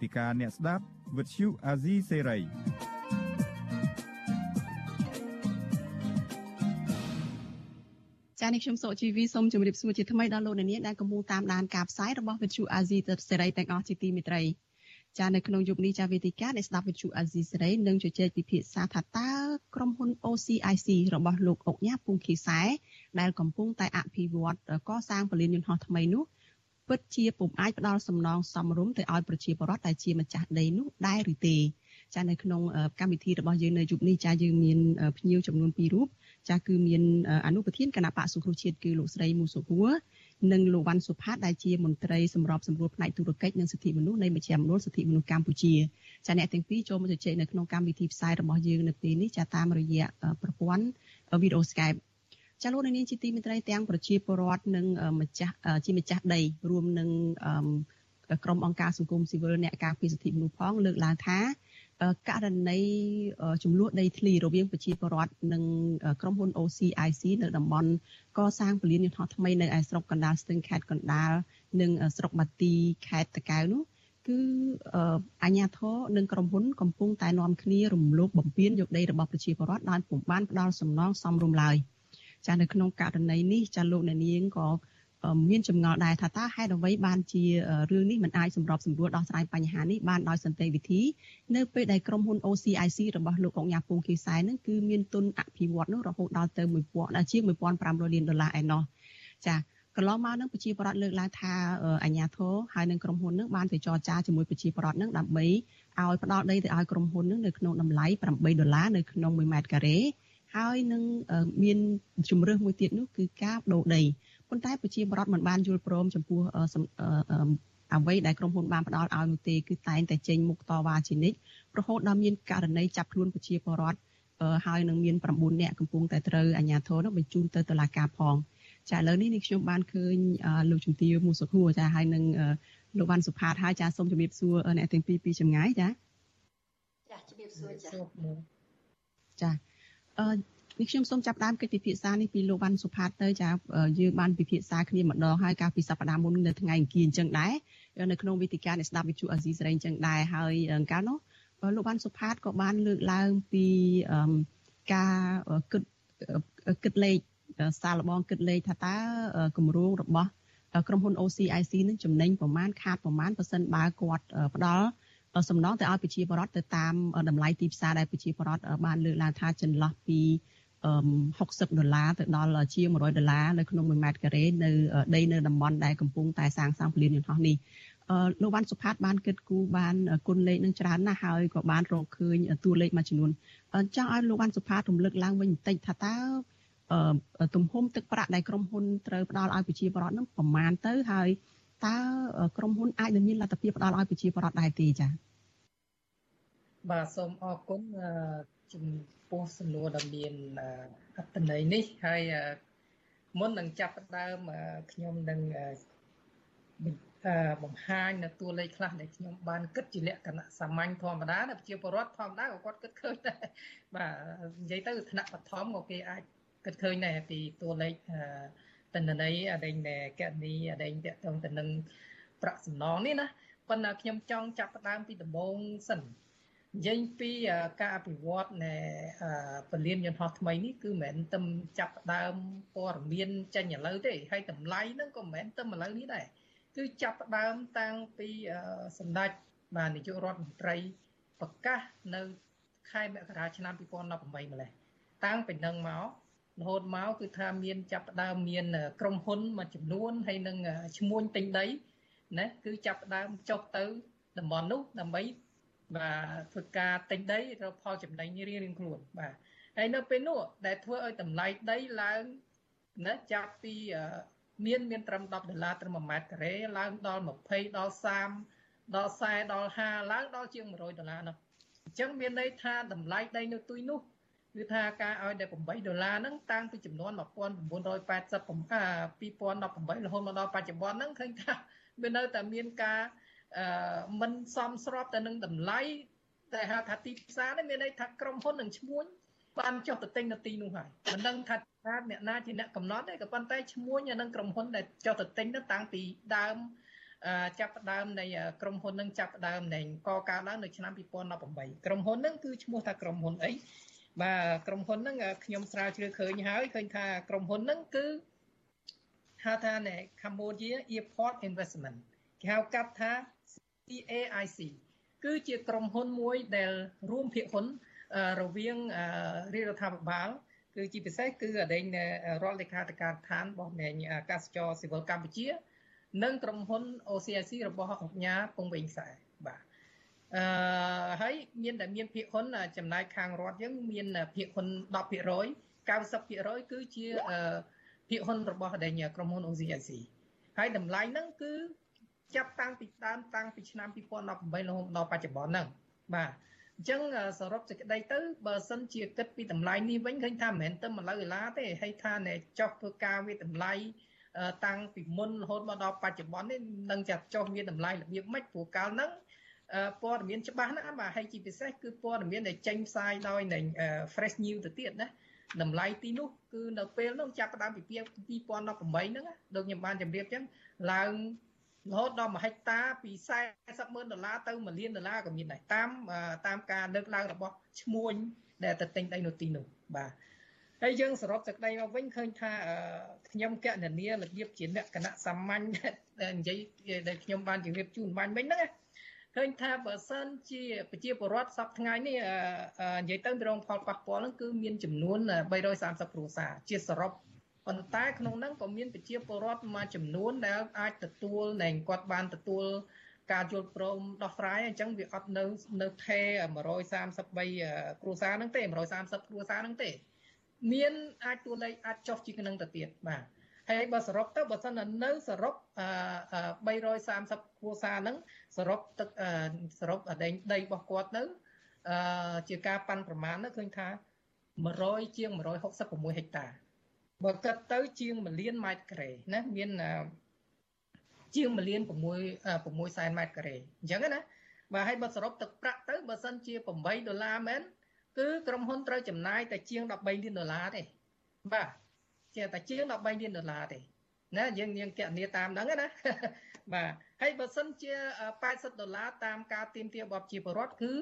វេទិកាអ្នកស្ដាប់វិទ្យុអាស៊ីសេរីចា៎នេះខ្ញុំសុជីវីសូមជម្រាបសួរជាថ្មីដល់លោកអ្នកនាងដែលកំពុងតាមដានការផ្សាយរបស់វិទ្យុអាស៊ីសេរីទាំងអស់ជាទីមេត្រីចានៅក្នុងយុគនេះចាវេទិកាដែលស្ដាប់វិទ្យុអាស៊ីសេរីនឹងជជែកពិភាក្សាថាតើក្រុមហ៊ុន OCIC របស់លោកអុកញ៉ាពុងខីសែដែលកំពុងតែអភិវឌ្ឍកសាងពលានយន្តហោះថ្មីនោះ ពិតជាពុំអាចផ្ដល់សំណងសមរម្យទៅឲ្យប្រជាពលរដ្ឋដែលជាម្ចាស់ដីនោះដែរឬទេចានៅក្នុងកម្មវិធីរបស់យើងនៅយុគនេះចាយើងមានភ្ញៀវចំនួន2រូបចាគឺមានអនុប្រធានគណៈបកសុខាជាតិគឺលោកស្រីមូសុហួរនិងលោកវ៉ាន់សុផាតដែលជាមន្ត្រីសម្របសម្រួលផ្នែកទូរកិច្ចនិងសិទ្ធិមនុស្សនៃមជ្ឈមណ្ឌលសិទ្ធិមនុស្សកម្ពុជាចាអ្នកទាំងពីរចូលមកជជែកនៅក្នុងកម្មវិធីផ្សាយរបស់យើងនៅពេលនេះចាតាមរយៈប្រព័ន្ធវីដេអូ Skype ចាលោកនាងជាទីមេត្រីទាំងប្រជាពលរដ្ឋនិងម្ចាស់ជាម្ចាស់ដីរួមនឹងក្រុមអង្គការសង្គមស៊ីវិលអ្នកការពារសិទ្ធិមនុស្សផងលើកឡើងថាករណីចំនួនដីធ្លីរវាងប្រជាពលរដ្ឋនិងក្រុមហ៊ុន OCIC នៅតំបន់កសាងពលានយន្តហោះថ្មីនៅឯស្រុកកណ្ដាលស្ទឹងខេត្តកណ្ដាលនិងស្រុកបាទីខេត្តតាកែវនោះគឺអាជ្ញាធរនិងក្រុមហ៊ុនកំពុងតែនាំគ្នារំលោភបំពានយកដីរបស់ប្រជាពលរដ្ឋដោយពុំបានផ្ដល់សំណងសមរម្យឡើយ ចានៅក្នុងករណីនេះចាលោកអ្នកនាងក៏មានចម្ងល់ដែរថាតើហេតុអ្វីបានជារឿងនេះមិនអាចសម្របសម្រួលដោះស្រាយបញ្ហានេះបានដោយសន្តិវិធីនៅពេលដែលក្រុមហ៊ុន OCIC របស់លោកអង្ញាពងគីសែននឹងគឺមានទុនអភិវឌ្ឍនោះរហូតដល់ទៅ1000ជាង1500លានដុល្លារឯណោះចាកន្លងមកនឹងប្រជាប្រដ្ឋលើកឡើងថាអញ្ញាធរហើយនឹងក្រុមហ៊ុននឹងបានទៅចរចាជាមួយប្រជាប្រដ្ឋនឹងដើម្បីឲ្យផ្ដល់ដីទៅឲ្យក្រុមហ៊ុននឹងនៅក្នុងតម្លៃ8ដុល្លារនៅក្នុង1ម៉ែត្រការ៉េ ហើយនឹងមានជំរើសមួយទៀតនោះគឺការបដូរដីប៉ុន្តែប្រជាប្រដ្ឋមិនបានយល់ព្រមចំពោះអ្វីដែលក្រុមហ៊ុនបានផ្ដល់ឲ្យនោះទេគឺតែងតែចេញមុខតវ៉ាជានិច្ចរហូតដល់មានករណីចាប់ខ្លួនប្រជាពលរដ្ឋហើយនឹងមាន9នាក់កំពុងតែត្រូវអាជ្ញាធរនោះបញ្ជូនទៅតុលាការផងចាឥឡូវនេះនេះខ្ញុំបានឃើញលោកជំទាវមូសុខួរចាហើយនឹងលោកវ៉ាន់សុផាតហើយចាសូមជម្រាបសួរអ្នកទាំងពីរពីចម្ងាយចាចាជម្រាបសួរចាចាអឺ នេះខ្ញុំសូមចាប់ដើមកិច្ចពិភាក្សានេះពីលោកវ៉ាន់សុផាតទៅចាយើងបានពិភាក្សាគ្នាម្ដងហើយកាលពីសប្តាហ៍មុននៅថ្ងៃអង្គារអញ្ចឹងដែរនៅក្នុងវេទិកានៃស្ដាប់វិទ្យុអាស៊ីសេរីអញ្ចឹងដែរហើយកាលនោះលោកវ៉ាន់សុផាតក៏បានលើកឡើងពីការគិតគិតលេខសាឡបងគិតលេខថាតើគម្រោងរបស់ក្រុមហ៊ុន OCIC នឹងចំណេញប្រមាណខាតប្រមាណប៉ឺសិនបើគាត់ផ្ដល់ សំណងទៅឲ្យប្រជាពលរដ្ឋទៅតាមតម្លៃទីផ្សារដែលប្រជាពលរដ្ឋបានលើកឡើងថាចន្លោះពី60ដុល្លារទៅដល់ជាង100ដុល្លារនៅក្នុង1ម៉ែត្រការ៉េនៅដីនៅតំបន់ដែលកំពុងតែសាងសង់ពលានយន្តហោះនេះលោកវ៉ាន់សុផាតបានគិតគូរបានគុណលេខនឹងច្រើនណាស់ហើយក៏បានរកឃើញតួលេខមួយចំនួនចង់ឲ្យលោកវ៉ាន់សុផាតរំលឹកឡើងវិញបន្តិចថាតើទំហំទឹកប្រាក់ដែលក្រុមហ៊ុនត្រូវផ្ដល់ឲ្យប្រជាពលរដ្ឋនឹងប្រមាណទៅហើយ តើក្រុមហ៊ុនអាចនឹងមានលទ្ធភាពផ្ដល់ឲ្យប្រជាពលរដ្ឋដែរទេចា៎បាទសូមអរគុណចំពោះសំណួរដ៏មានអត្ថន័យនេះហើយមុននឹងចាប់ផ្ដើមខ្ញុំនឹងបង្ហាញនៅតួលេខខ្លះដែលខ្ញុំបានគិតជាលក្ខណៈសាមញ្ញធម្មតាដែលប្រជាពលរដ្ឋធម្មតាក៏គាត់គិតឃើញដែរបាទនិយាយទៅថ្នាក់បឋមក៏គេអាចគិតឃើញដែរពីតួលេខ តនន័យអដែងដែលកណនីអដែងតកតងទៅនឹងប្រាក់សំណងនេះណាប៉ុន្តែខ្ញុំចង់ចាប់ផ្ដើមពីដំបូងសិននិយាយពីការអភិវឌ្ឍនៃពលានយន្តហោះថ្មីនេះគឺមិនមែនទៅចាប់ផ្ដើមព័ត៌មានចេញឥឡូវទេហើយតម្លៃហ្នឹងក៏មិនមែនទៅឥឡូវនេះដែរគឺចាប់ផ្ដើមតាំងពីសម្ដេចបាទនាយករដ្ឋមន្ត្រីប្រកាសនៅខែមករាឆ្នាំ2018ម្លេះតាំងពីនឹងមក រហូតមកគឺថាមានចាប់ផ្ដើមមានក្រុមហ៊ុនមួយចំនួនហើយនឹងឈ្មួញទិញដីណាគឺចាប់ផ្ដើមចុះទៅតំបន់នោះដើម្បីបាទធ្វើការទិញដីរកផលចំណេញរៀងៗខ្លួនបាទហើយនៅពេលនោះដែលធ្វើឲ្យតម្លៃដីឡើងណាចាប់ពីមានមានត្រឹម10ដុល្លារត្រឹម1ម៉ែត្រការ៉េឡើងដល់20ដល់30ដល់40ដល់50ឡើងដល់ជាង100ដុល្លារនោះអញ្ចឹងមានន័យថាតម្លៃដីនៅទុយនោះ គឺថាការឲ្យតែ8ដុល្លារហ្នឹងតាំងពីចំនួន1980 2018រហូតមកដល់បច្ចុប្បន្នហ្នឹងឃើញថាវានៅតែមានការអឺមិនសមស្របទៅនឹងតម្លៃតែហៅថាទីផ្សារនេះមានន័យថាក្រុមហ៊ុននឹងឈ្មោះបានចុះទៅទិញនៅទីនោះហើយមិនដឹងថាអ្នកណាជាអ្នកកំណត់ទេក៏ប៉ុន្តែឈ្មោះនៅនឹងក្រុមហ៊ុនដែលចុះទៅទិញទៅតាំងពីដើមចាប់ផ្ដើមនៃក្រុមហ៊ុននឹងចាប់ផ្ដើមនៃកកើតឡើងនៅឆ្នាំ2018ក្រុមហ៊ុននឹងគឺឈ្មោះថាក្រុមហ៊ុនអី បាទក្រុមហ៊ុនហ្នឹងខ្ញុំស្រាវជ្រាវឃើញហើយឃើញថាក្រុមហ៊ុនហ្នឹងគឺហៅថាណែ Cambodia Airport Investment គេហៅកាត់ថា CAIC គឺជាក្រុមហ៊ុនមួយដែលរួមភាគហ៊ុនរវាងរាជរដ្ឋាភិបាលគឺជាពិសេសគឺអដែងរដ្ឋលេខាធិការដ្ឋានរបស់នៃអាកាសចរស៊ីវិលកម្ពុជា និងក្រុមហ៊ុន OCIC របស់អង្គការពងវែងខ្សែបាទ អឺហើយមានតែមានភាគហ៊ុនចំណាយខាងរដ្ឋយើងមានភាគហ៊ុន10% 90%គឺជាភាគហ៊ុនរបស់ដែលក្រុមហ៊ុន OCIC ហើយតម្លៃហ្នឹងគឺចាប់តាំងពីដើមតាំងពីឆ្នាំ2018រហូតដល់បច្ចុប្បន្នហ្នឹងបាទអញ្ចឹងសរុបសេចក្តីទៅបើសិនជាគិតពីតម្លៃនេះវិញឃើញថាមិនមែនទៅ100ដុល្លារទេហើយថាអ្នកចុះធ្វើការវាតម្លៃតាំងពីមុនរហូតមកដល់បច្ចុប្បន្ននេះនឹងចាត់ចុះមានតម្លៃរបៀបម៉េចព្រោះកាលហ្នឹង ព័ត៌មានច្បាស់ណាស់បាទហើយជាពិសេសគឺព័ត៌មានដែលចេញផ្សាយដោយនឹង fresh news ទៅទៀតណាតម្លៃទីនោះគឺនៅពេលនោះចាប់ផ្ដើមពី2018ហ្នឹងដូចខ្ញុំបានជម្រាបចឹងឡើងរហូតដល់1ហិកតាពី40ម៉ឺនដុល្លារទៅ1លានដុល្លារក៏មានដែរតាមតាមការលើកឡើងរបស់ឈ្មួញដែលទៅទិញដីនៅទីនោះបាទអហើយយើងសរុបសេចក្តីមកវិញឃើញថាខ្ញុំកណនីរបៀបជាលក្ខណៈសាមញ្ញដែលនិយាយដែលខ្ញុំបានជម្រាបជូនបាញ់មិញហ្នឹង ឃើញថាបើសិនជាប្រជាពលរដ្ឋសប្តាហ៍ថ្ងៃនេះនិយាយទៅរងផលប៉ះពាល់ហ្នឹងគឺមានចំនួន330គ្រួសារជាសរុបប៉ុន្តែក្នុងហ្នឹងក៏មានប្រជាពលរដ្ឋមួយចំនួនដែលអាចទទួលដែលគាត់បានទទួលការយល់ព្រមដោះស្រាយអញ្ចឹងវាអត់នៅនៅថេ133គ្រួសារហ្នឹងទេ130គ្រួសារហ្នឹងទេ មានអាចតួលេខអាចចុះជាងនឹងទៅទៀតបាទ ហើយបើសរុបទៅបើសិននៅសរុប330គ្រួសារហ្នឹងសរុបទឹកសរុបដីដីរបស់គាត់ទៅជាការប៉ាន់ប្រមាណទៅឃើញថា100ជាង166ហិកតាបើគិតទៅជាង1លានម៉ែត្រការ៉េណាមានជាង1លាន6 6សែនម៉ែត្រការ៉េអញ្ចឹងណាបាទហើយបើសរុបទឹកប្រាក់ទៅបើសិនជា8ដុល្លារមែនគឺក្រុមហ៊ុនត្រូវចំណាយតែជាង13លានដុល្លារទេបាទ ជាតែជាង13លានដុល្លារទេណាយើងយើងគណនាតាមហ្នឹងណាបាទហើយបើសិនជា80ដុល្លារតាមការទៀមទារបស់ជាពលរដ្ឋគឺ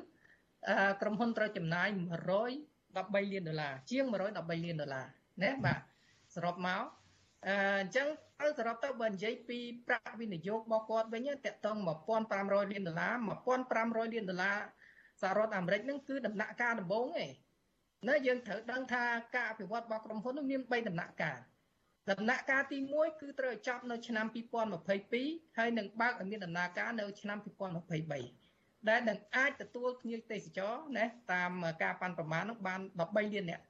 ក្រុមហ៊ុនត្រូវចំណាយ113លានដុល្លារជាង113លានដុល្លារណាបាទសរុបមកអញ្ចឹងទៅសរុបទៅបើនិយាយពីប្រាក់វិនិយោគរបស់គាត់វិញតកតង1500លានដុល្លារ1500លានដុល្លារសហរដ្ឋអាមេរិកហ្នឹងគឺដំណាក់កាលដំបូងឯង ណាយើងត្រូវដឹងថាការអភិវឌ្ឍរបស់ក្រុមហ៊ុនមាន3ដំណាក់កាលដំណាក់កាលទី1គឺត្រូវចប់នៅឆ្នាំ2022ហើយនឹងបើកឲ្យមានដំណើរការនៅឆ្នាំ2023ដែលនឹងអាចទទួលភ្ញៀវទេសចរណាតាមការប៉ាន់ប្រមាណនោះបាន13លាននាក់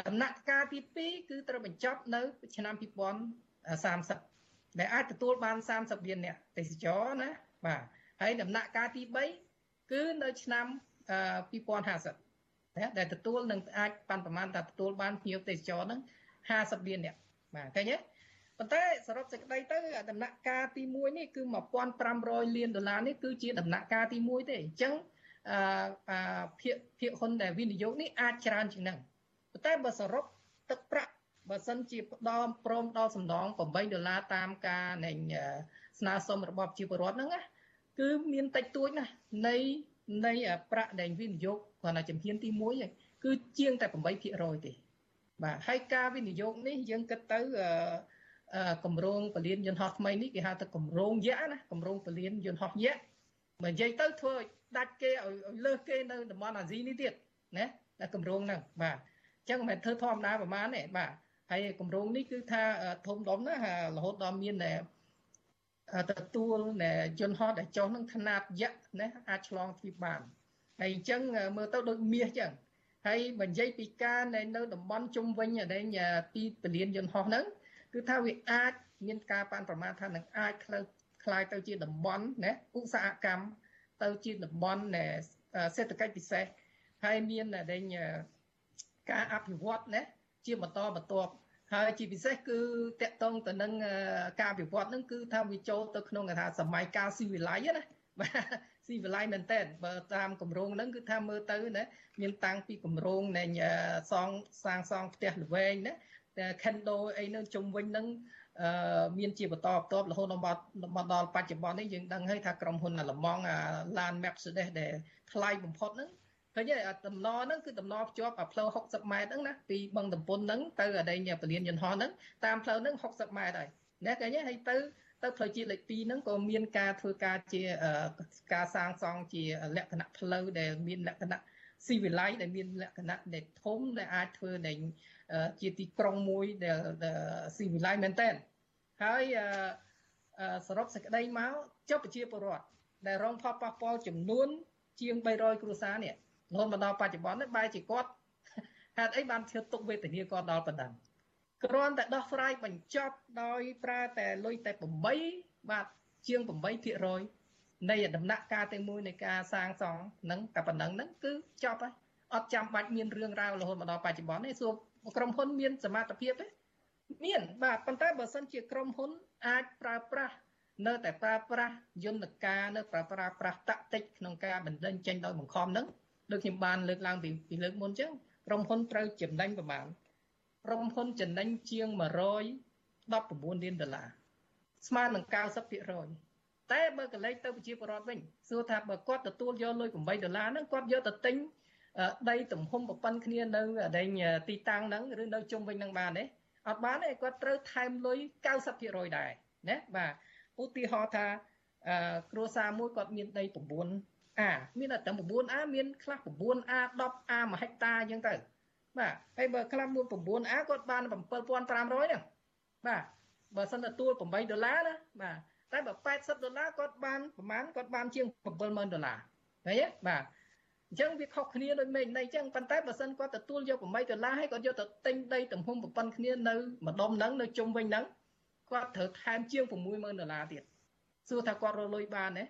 ដំណាក់កាលទី2គឺត្រូវបញ្ចប់នៅឆ្នាំ2030ដែលអាចទទួលបាន30លាននាក់ទេសចរណាបាទហើយដំណាក់កាលទី3គឺនៅឆ្នាំ2050 ណាដែលទទួលនឹងអាចប៉ាន់ប្រមាណថាទទួលបានភ្ញៀវទេសចរហ្នឹង50លាននាក់បាទឃើញទេប៉ុន្តែសរុបសេចក្តីទៅដំណាក់កាលទី1នេះគឺ1500លានដុល្លារនេះគឺជាដំណាក់កាលទី1ទេអញ្ចឹងអឺភាគភាគហ៊ុនដែលវិនិយោគនេះអាចច្រើនជាងហ្នឹងប៉ុន្តែបើសរុបទឹកប្រាក់បើសិនជាផ្ដំព្រមដល់សំណង8ដុល្លារតាមការនៃស្នើសុំរបស់ជីវរដ្ឋហ្នឹងណាគឺមានតិចតួចណាស់នៃ នៃប្រាក់ដែលវិនិយោគគ្រាន់តែជំហានទី1ឯងគឺជាងតែ8%ទេបាទហើយការវិនិយោគនេះយើងគិតទៅគម្រោងពលានយន្តហោះថ្មីនេះគេហៅថាគម្រោងយៈណាគម្រោងពលានយន្តហោះយៈបើនិយាយទៅធ្វើឲ្យដាច់គេឲ្យលើសគេនៅតំបន់អាស៊ីនេះទៀតណាតែគម្រោងហ្នឹងបាទអញ្ចឹងមិនមែនធ្វើធម្មតាប្រហែលទេបាទហើយគម្រោងនេះគឺថាធំដុំណារហូតដល់មានតែ ទទួលយន្តហោះដែលចុះនឹងຂະណាតយៈណាអាចឆ្លងទ្វីបបានហើយអញ្ចឹងមើលទៅដូចមាសអញ្ចឹងហើយបើនិយាយពីការនៅនៅតំបន់ជុំវិញដែលទីពលានយន្តហោះហ្នឹងគឺថាវាអាចមានការប៉ាន់ប្រមាណថានឹងអាចคล้ายទៅជាតំបន់ណាឧស្សាហកម្មទៅជាតំបន់សេដ្ឋកិច្ចពិសេសហើយមានដែលការអភិវឌ្ឍណាជាបន្តបន្ទាប់ ហើយជាពិសេសគឺតកតងទៅនឹងការវិវត្តនឹងគឺថាវាចូលទៅក្នុងគេថាសម័យកាលស៊ីវិល័យណាបាទស៊ីវិល័យមែនតើបើតាមគម្រោងហ្នឹងគឺថាមើលទៅណាមានតាំងពីគម្រោងនៃសងសាងសង់ផ្ទះល្វែងណាតែ Kendo អីនឹងជុំវិញហ្នឹងអឺមានជាបន្តបន្ទាប់រហូតដល់មកដល់បច្ចុប្បន្ននេះយើងដឹងហើយថាក្រុមហ៊ុនឡម៉ង់ឡាន Mercedes ដែលថ្លៃបំផុតហ្នឹង ឃើញទេតំណហ្នឹងគឺតំណភ្ជាប់ផ្លូវ60ម៉ែត្រហ្នឹងណាពីបឹងតំពុនហ្នឹងទៅអដែងពលានយន្តហោះហ្នឹងតាមផ្លូវហ្នឹង60ម៉ែត្រហើយណាឃើញទេហើយទៅទៅផ្លូវជាតិលេខ2ហ្នឹងក៏មានការធ្វើការជាការសាងសង់ជាលក្ខណៈផ្លូវដែលមានលក្ខណៈស៊ីវិល័យដែលមានលក្ខណៈដែលធំដែលអាចធ្វើនៃជាទីក្រុងមួយដែលស៊ីវិល័យមែនតើហើយសរុបសេចក្តីមកចុះប្រជាពលរដ្ឋដែលរងផលប៉ះពាល់ចំនួន ជាង300គ្រួសារនេះ រហូតមកដល់បច្ចុប្បន្ននេះបែរជាគាត់ហេតុអីបានធ្វើទុកវេទនាគាត់ដល់ប៉ុណ្ណឹងគ្រាន់តែដោះស្រាយបញ្ចប់ដោយប្រើតែលុយតែ8បាទជាង8%នៃដំណាក់កាលទាំងមួយនៃការសាងសង់ហ្នឹងតែប៉ុណ្ណឹងហ្នឹងគឺចប់ហើយអត់ចាំបាច់មានរឿងរ៉ាវរហូតមកដល់បច្ចុប្បន្នទេសួរក្រុមហ៊ុនមានសមត្ថភាពទេមានបាទប៉ុន្តែបើសិនជាក្រុមហ៊ុនអាចប្រើប្រាស់នៅតែប្រើប្រាស់យន្តការនៅប្រើប្រាស់ប្រាស់តាក់ទិចក្នុងការបណ្ដឹងចេញដោយបង្ខំហ្នឹង ដូចខ្ញុំបានលើកឡើងពីពីលើកមុនអញ្ចឹងក្រុមហ៊ុនត្រូវចំណេញប្រមាណក្រុមហ៊ុនចំណេញជាង119លានដុល្លារស្មើនឹង90%តែបើកលេចទៅប្រជាពលរដ្ឋវិញសួរថាបើគាត់ទទួលយកលុយ8ដុល្លារហ្នឹងគាត់យកទៅទិញដីទំហំប្រព័ន្ធគ្នានៅដែងទីតាំងហ្នឹងឬនៅជុំវិញហ្នឹងបានទេអត់បានទេគាត់ត្រូវថែមលុយ90%ដែរណាបាទឧទាហរណ៍ថាគ្រួសារមួយគាត់មានដី9 អាមានតែ 9A មានខ្លះ 9A 10A 1ហិកតាអញ្ចឹងទៅបាទហើយបើខ្លះមួយ 9A គាត់បាន7500ហ្នឹងបាទបើសិនទទួល8ដុល្លារណាបាទតែបើ80ដុល្លារគាត់បានប្រហែលគាត់បានជាង70000ដុល្លារឃើញទេបាទអញ្ចឹងវាខុសគ្នាដូចមេឃនៃអញ្ចឹងប៉ុន្តែបើសិនគាត់ទទួលយក8ដុល្លារហើយគាត់យកទៅទិញដីទំហំប្រព័ន្ធគ្នានៅម្ដុំហ្នឹងនៅជុំវិញហ្នឹងគាត់ត្រូវថែមជាង60000ដុល្លារទៀតសួរថាគាត់រកលុយបានទេ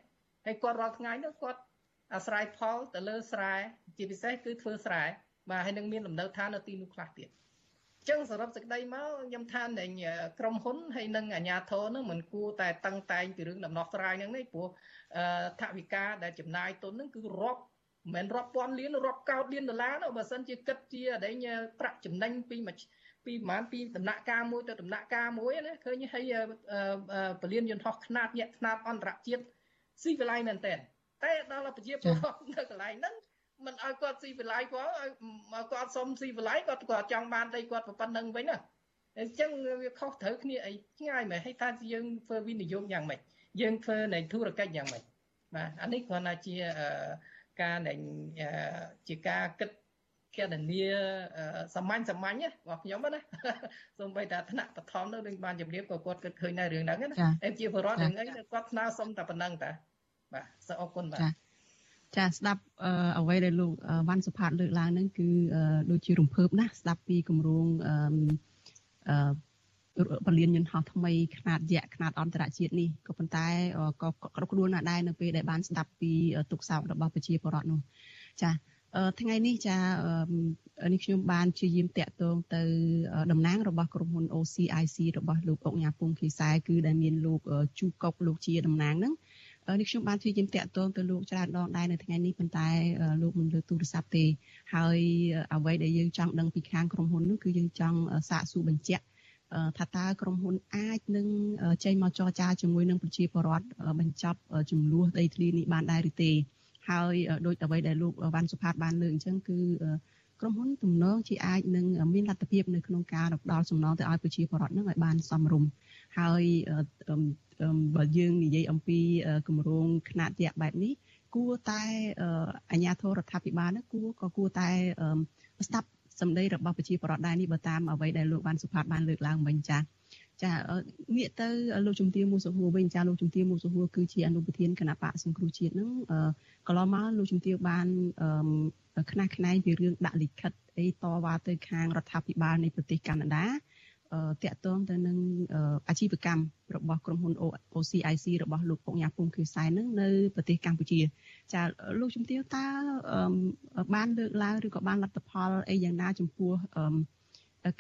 ហើយគាត់រាល់ថ្ងៃនោះគាត់ អាស្រ័យផលទៅលើស្រែជាពិសេសគឺធ្វើស្រែបាទហើយនឹងមានលំនៅឋាននៅទីនោះខ្លះទៀតចឹងសរុបសេចក្តីមកខ្ញុំថានៃក្រុមហ៊ុនហើយនិងអាជ្ញាធរនឹងមិនគួរតែតឹងតែងពីរឿងដំណោះស្រាយហ្នឹងទេព្រោះថវិកាដែលចំណាយទុនហ្នឹងគឺរាប់មិនមែនរាប់ពាន់លានរាប់កោតលានដុល្លារនោះបើសិនជាគិតជាអីប្រាក់ចំណេញពីមួយពីប្រហែលពីដំណាក់កាលមួយទៅដំណាក់កាលមួយណាឃើញហើយពលានយន្តហោះខ្នាតញាក់ខ្នាតអន្តរជាតិស៊ីវិល័យមែនតើ តែដល់ប្រជាពលរដ្ឋនៅកន្លែងហ្នឹងមិនឲ្យគាត់ស៊ីវិល័យគាត់ឲ្យគាត់សុំស៊ីវិល័យគាត់គាត់ចង់បានដីគាត់ប៉ុណ្្នឹងវិញណាអញ្ចឹងវាខុសត្រូវគ្នាអីឆ្ងាយមែនហើយថាយើងធ្វើវិនិយោគយ៉ាងម៉េចយើងធ្វើនៃធុរកិច្ចយ៉ាងម៉េចបាទអានេះគ្រាន់តែជាការនៃជាការគិតគណនាសាមញ្ញសាមញ្ញរបស់ខ្ញុំណាសូម្បីតែថ្នាក់បឋមនៅនឹងបានជម្រាបក៏គាត់គិតឃើញដែររឿងហ្នឹងណាហើយជាបរិវត្តរឿងអីគាត់ស្នើសុំតែប៉ុណ្្នឹងតា បាទសូមអរគុណបាទចាស្ដាប់អ្វីដែលលោកវ៉ាន់សុផាតលើកឡើងហ្នឹងគឺដូចជារំភើបណាស់ស្ដាប់ពីគម្រោងអឺពលានយន្តហោះថ្មីຂະຫນាតយក្សຂະຫນាតអន្តរជាតិនេះក៏ប៉ុន្តែក៏ក្តុកក្តួលណាស់ដែរនៅពេលដែលបានស្ដាប់ពីទុកសោករបស់ប្រជាពលរដ្ឋនោះចាថ្ងៃនេះចានេះខ្ញុំបានជាយាមតាក់ទងទៅតំណាងរបស់ក្រុមហ៊ុន OCIC របស់លោកអុកញ៉ាពុងខេសែគឺដែលមានលោកជូកុកលោកជាតំណាងហ្នឹង នេះខ្ញុំបានជួយយាមតាក់ទងទៅលោកច្រើនដងដែរនៅថ្ងៃនេះប៉ុន្តែលោកមិនលើកទូរស័ព្ទទេហើយអ្វីដែលយើងចង់ដឹងពីខាងក្រុមហ៊ុននោះគឺយើងចង់សាកសួរបញ្ជាក់ថាតើក្រុមហ៊ុនអាចនឹងចេញមកចរចាជាមួយនឹងប្រជាពលរដ្ឋបញ្ចប់ចំនួនដីធ្លីនេះបានដែរឬទេហើយដោយអ្វីដែលលោកវ៉ាន់សុផាតបានលើកអញ្ចឹងគឺ ក្រុមហ៊ុនទំនងជាអាចនឹងមានលទ្ធភាពនៅក្នុងការផ្ដល់សំណងទៅឲ្យប្រជាពលរដ្ឋនឹងឲ្យបានសមរម្យហើយបើយើងនិយាយអំពីគម្រោងខ្នាតយក្សបែបនេះគួរតែអាជ្ញាធររដ្ឋាភិបាលនឹងគួរក៏គួរតែស្ដាប់សម្ដីរបស់ប្រជាពលរដ្ឋដែរនេះបើតាមអ្វីដែលលោកបានសុផាតបានលើកឡើងមិញចា៎ ចាងាកទៅលោកជំទាវមូសុហួរវិញចាលោកជំទាវមូសុហួរគឺជាអនុប្រធានគណៈបកសង្គ្រោះជាតិនឹងកន្លងមកលោកជំទាវបានខ្នះខ្នែងពីរឿងដាក់លិខិតអីតវ៉ាទៅខាងរដ្ឋាភិបាលនៃប្រទេសកាណាដាតាក់ទងទៅនឹងអាជីវកម្មរបស់ក្រុមហ៊ុន OCIC របស់លោកពុកញ៉ាពុងខៀវសែននឹងនៅប្រទេសកម្ពុជា ចាលោកជំទាវតើបានលើកឡើងឬក៏បានលទ្ធផលអីយ៉ាងណាចំពោះ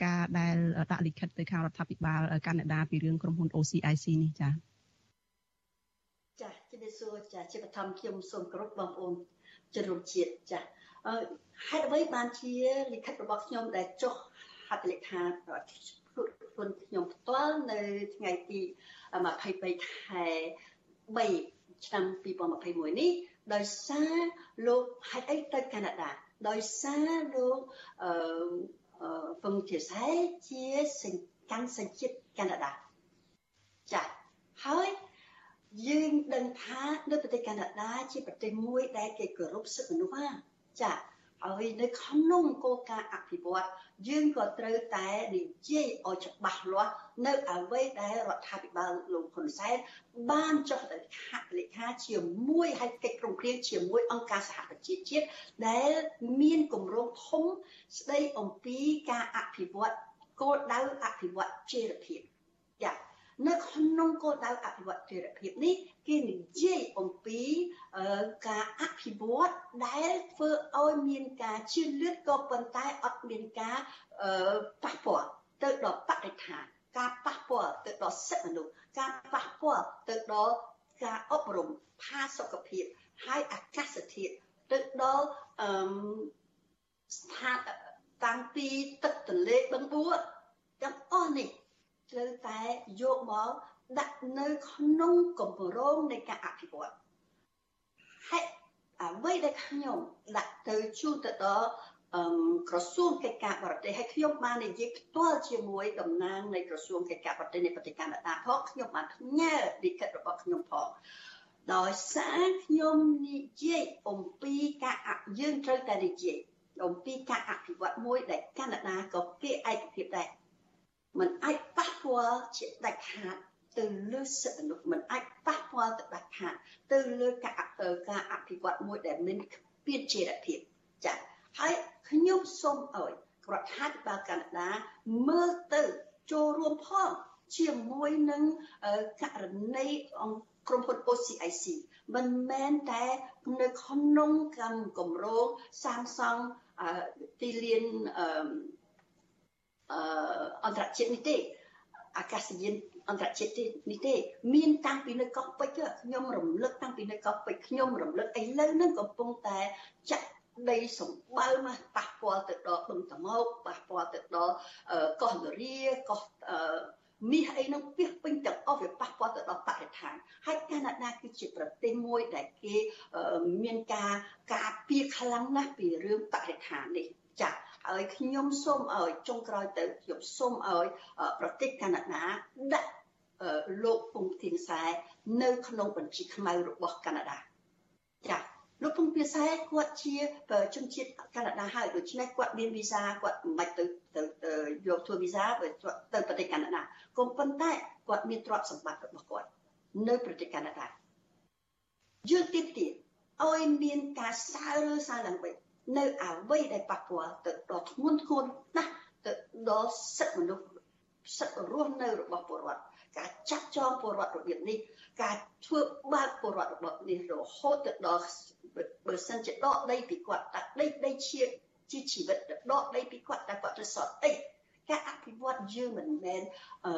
ការដែលដាក់លិខិតទៅខាងរដ្ឋាភិបាលកាណាដាពីរឿងក្រុមហ៊ុន OCIC នេះចា៎ចាជំរាបសួរចាជាបឋមខ្ញុំសូមគោរពបងប្អូនជនរួមជាតិចាហេតុអ្វីបានជាលិខិតរបស់ខ្ញុំដែលចុះហត្ថលេខាខ្លួនខ្ញុំផ្ទាល់នៅថ្ងៃទី23ខែ3ឆ្នាំ2021នេះដោយសារលោកហេតុអីទៅកាណាដាដោយសារលោកអឺ ពងជាសែជាកាន់សញ្ជាតិកាណាដាចាហើយយើងដឹងថានៅប្រទេសកាណាដាជាប្រទេសមួយដែលគេគោរពសិទ្ធិមនុស្សណាចា ហើយនៅក្នុងគោលការណ៍អភិវឌ្ឍយើងក៏ត្រូវតែនិយាយឲ្យច្បាស់លាស់នៅអ្វីដែលរដ្ឋាភិបាលលោកហ៊ុនសែនបានចុះទៅហត្ថលេខាជាមួយឲ្យកិច្ចព្រមព្រៀងជាមួយអង្គការសហប្រជាជាតិដែលមានគម្រោងធំស្ដីអំពីការអភិវឌ្ឍគោលដៅអភិវឌ្ឍជារភាពយ៉ា នៅក្នុងគោលដៅអភិវឌ្ឍជារភាពនេះគេនិយាយអំពីការអភិវឌ្ឍដែលធ្វើឲ្យមានការជឿនលឿនក៏ប៉ុន្តែអត់មានការប៉ះពាល់ទៅដល់បរិស្ថានការប៉ះពាល់ទៅដល់សិទ្ធិមនុស្សការប៉ះពាល់ទៅដល់ការអប់រំផាសុខភាពហើយអាកាសធាតុទៅដល់អឺស្ថានតាំងពីទឹកទន្លេបឹងបួទាំងអស់នេះ ត្រូវតែយកមកដាក់នៅក្នុងគម្រោងនៃការអភិវឌ្ឍហេតុអ្វីដែលខ្ញុំដាក់ទៅជូនទៅដល់ក្រសួងកិច្ចការបរទេសហើយខ្ញុំបាននិយាយផ្ទាល់ជាមួយតំណាងនៃក្រសួងកិច្ចការបរទេសនៃប្រទេសកាណាដាផងខ្ញុំបានផ្ញើលិខិតរបស់ខ្ញុំផងដោយសារខ្ញុំនិយាយអំពីការយើងត្រូវតែនិយាយអំពីការអភិវឌ្ឍមួយដែលកាណាដាក៏គេឯកភាពដែរ មិនអាចប៉ះពាល់ជាដាច់ខាតទៅលើសិទ្ធិមនុស្សមិនអាចប៉ះពាល់ទៅដាច់ខាតទៅលើការការអភិវឌ្ឍមួយដែលមានពៀតជារភាពចា៎ហើយខ្ញុំសូមអោយរដ្ឋាភិបាលកាណាដាមើលទៅចូលរួមផងជាមួយនឹងករណីអង្គក្រុមហ៊ុន OCIC មិនមែនតែនៅក្នុងកម្មគម្រោង Samsung ទីលាន អន្តរជាតិនេះទេអាកាសយានអន្តរជាតិនេះទេ មានតាំងពីនៅកោះពេជ្រខ្ញុំរំលឹកតាំងពីនៅកោះពេជ្រខ្ញុំរំលឹកឥឡូវហ្នឹងកំពុងតែចាក់ដីសម្បើមកប៉ះពាល់ទៅដល់បឹងតមោកប៉ះពាល់ទៅដល់កោះនរាកោះមាសអីនោះពីពេញទាំងអស់វាប៉ះពាល់ទៅដល់បរិស្ថានហើយកាណាដាគឺជាប្រទេសមួយដែលគេមានការការពារខ្លាំងណាស់ពីរឿងបរិស្ថាននេះចា៎ ហើយខ្ញុំសូមឲ្យចុងក្រោយទៅខ្ញុំសូមឲ្យប្រទេសកាណាដាដាក់លោកពងធីនសែនៅក្នុងបញ្ជីខ្មៅរបស់កាណាដាចា៎លោកពងភាសាគាត់ជាជនជាតិកាណាដាហើយដូច្នេះគាត់មានវីសាគាត់មិនបាច់ទៅទៅយកធ្វើវីសាទៅប្រទេសកាណាដាក៏ប៉ុន្តែគាត់មានទ្រព្យសម្បត្តិរបស់គាត់នៅប្រទេសកាណាដាយើងទៀតទៀតឲ្យមានការសើរើសើឡើងវិញ នៅអ្វីដែលប៉ះពាល់ទៅដល់ធ្ងន់ធ្ងរណាស់ទៅដល់សិទ្ធិមនុស្សសិទ្ធិរស់នៅរបស់ពលរដ្ឋការចាត់ចងពលរដ្ឋរបៀបនេះការធ្វើបាបពលរដ្ឋរបស់នេះរហូតទៅដល់បើសិនជាដកដីពីគាត់តែដីដីជាជាជីវិតដកដីពីគាត់តែគាត់ទៅសត់អីការអភិវឌ្ឍយើងមិនមែនអឺ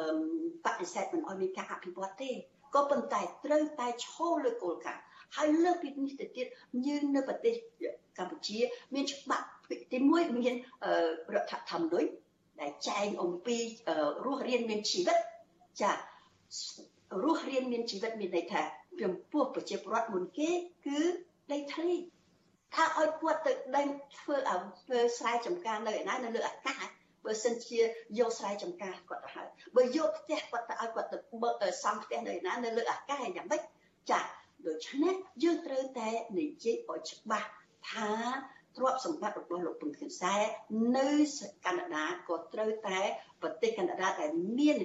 បដិសេធមិនឲ្យមានការអភិវឌ្ឍទេក៏ប៉ុន្តែត្រូវតែឈរលើគោលការណ៍ហើយលើពីនេះទៅទៀតយើងនៅប្រទេស កម្ពុជា មានច្បាប់ទី1មានរដ្ឋធម្មនុញ្ញដែលចែងអំពីរស់រៀនមានជីវិតចារស់រៀនមានជីវិតមានន័យថាចំពោះប្រជាពលរដ្ឋមុនគេគឺដីធ្លីថាឲ្យគាត់ទៅដេញធ្វើឲ្យធ្វើស្រែចម្ការនៅឯណានៅលើអាកាសបើសិនជាយកស្រែចម្ការគាត់ទៅហើយបើយកផ្ទះគាត់ទៅឲ្យគាត់ទៅបើសំផ្ទះនៅឯណានៅលើអាកាសយ៉ាងម៉េចចាដូច្នេះយើងត្រូវតែនិយាយឲ្យច្បាស់ ថាទ្រព្យសម្បត្តិរបស់លោកពឹងខៀវសែនៅកាណាដាក៏ត្រូវតែប្រទេសកាណាដាដែលមាន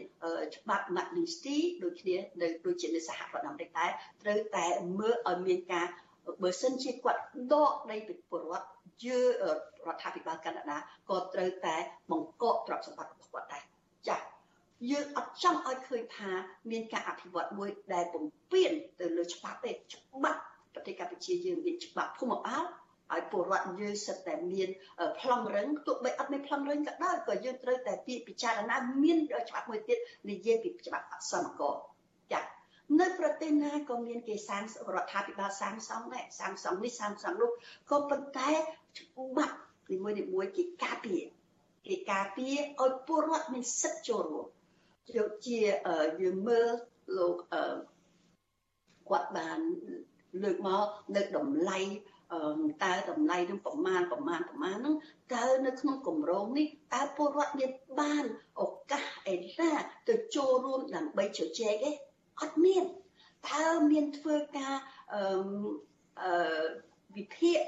ច្បាប់ Magnitsky ដូចគ្នានៅដូចជានៅសហរដ្ឋអាមេរិកដែរត្រូវតែមើលឲ្យមានការបើសិនជាគាត់ដកដីពីពលរដ្ឋយើរដ្ឋាភិបាលកាណាដាក៏ត្រូវតែបង្កកទ្រព្យសម្បត្តិរបស់គាត់ដែរចា៎យើងអត់ចង់ឲ្យឃើញថាមានការអភិវឌ្ឍមួយដែលបំពេញទៅលើច្បាប់ទេច្បាប់ប្រទេសកម្ពុជាយើងមានច្បាប់ភូមិបាល ឲ្យពលរដ្ឋយើងសិតតែមានប្លង់រឹងទោះបីអត់មានប្លង់រឹងក៏ដោយក៏យើងត្រូវតែពិចារណាមានច្បាប់មួយទៀតនិយាយពីច្បាប់អសមកចា៎នៅប្រទេសណាក៏មានគេសាងរដ្ឋាភិបាលសាងសង់ដែរសាងសង់នេះសាងសង់នោះក៏ប៉ុន្តែច្បាប់នីមួយនីមួយគេការពារគេការពារឲ្យពលរដ្ឋមានសិទ្ធិចូលរួមយកជាយើងមើលលោកគាត់បានលើកមកនៅតម្លៃ តើតម្លៃនឹងប្រមាណប្រមាណប្រមាណហ្នឹងតើនៅក្នុងគម្រោងនេះតើពលរដ្ឋមានបានឱកាសអីណាទៅចូលរួមដើម្បីជជែកទេអត់មានតើមានធ្វើការអឺអឺវិភាគ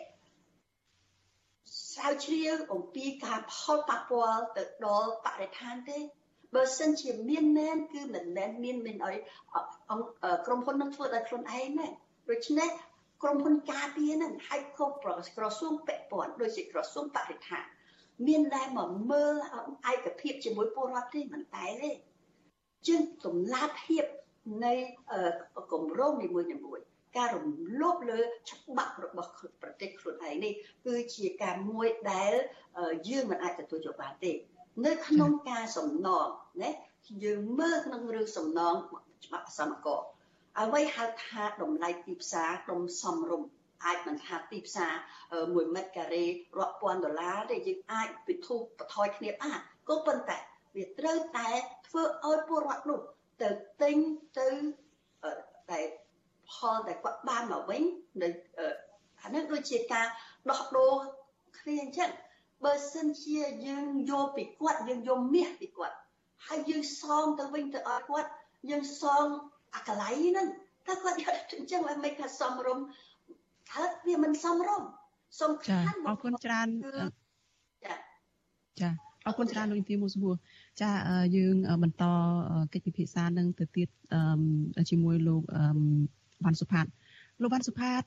ស្រាវជ្រាវអំពីការផលប៉ះពាល់ទៅដល់បរិស្ថានទេបើសិនជាមានមែនគឺមិនមែនមានមិនឲ្យក្រុមហ៊ុននឹងធ្វើដោយខ្លួនឯងទេដូច្នេះ ក្រុមហ៊ុនការពារហ្នឹងហើយក៏ក្រសួងពាក់ព័ន្ធដូចជាក្រសួងបរិស្ថានមានដែរមកមើលឯកភាពជាមួយពលរដ្ឋទេមិនតែទេជាងតម្លាភាពនៃគម្រោងនីមួយៗការរំលោភលើច្បាប់របស់ប្រទេសខ្លួនឯងនេះគឺជាការមួយដែលយើងមិនអាចទទួលយកបានទេនៅក្នុងការសំណងណាយើងមើលក្នុងរឿងសំណងច្បាប់សមក អ្វីហៅថាតម្លៃទីផ្សារដុំសំរុំអាចមិនថាទីផ្សារ1ម៉ែត្រការ៉េរាប់ពាន់ដុល្លារទេយើងអាចពិធូបបន្ថយគ្នាបានក៏ប៉ុន្តែវាត្រូវតែធ្វើឲ្យពលរដ្ឋនោះទៅទិញទៅតែផលដែលគាត់បានមកវិញនៅអានឹងដូចជាការដោះដូរគ្នាអញ្ចឹងបើសិនជាយើងយកពីគាត់យើងយកមាសពីគាត់ហើយយើងសងទៅវិញទៅឲ្យគាត់យើងសង អាកន្លែងហ្នឹងតែគាត់យកអញ្ចឹងឲ្យមិនថាសំរុំកើតវាមិនសមរម្យសំខាន់អរគុណច្រើនចាចាអរគុណច្រើនលោកទីមួយសួរចាយើងបន្តកិច្ចពិភាក្សានឹងទៅទៀតជាមួយលោកវ៉ាន់សុផាតលោកវ៉ាន់សុផាត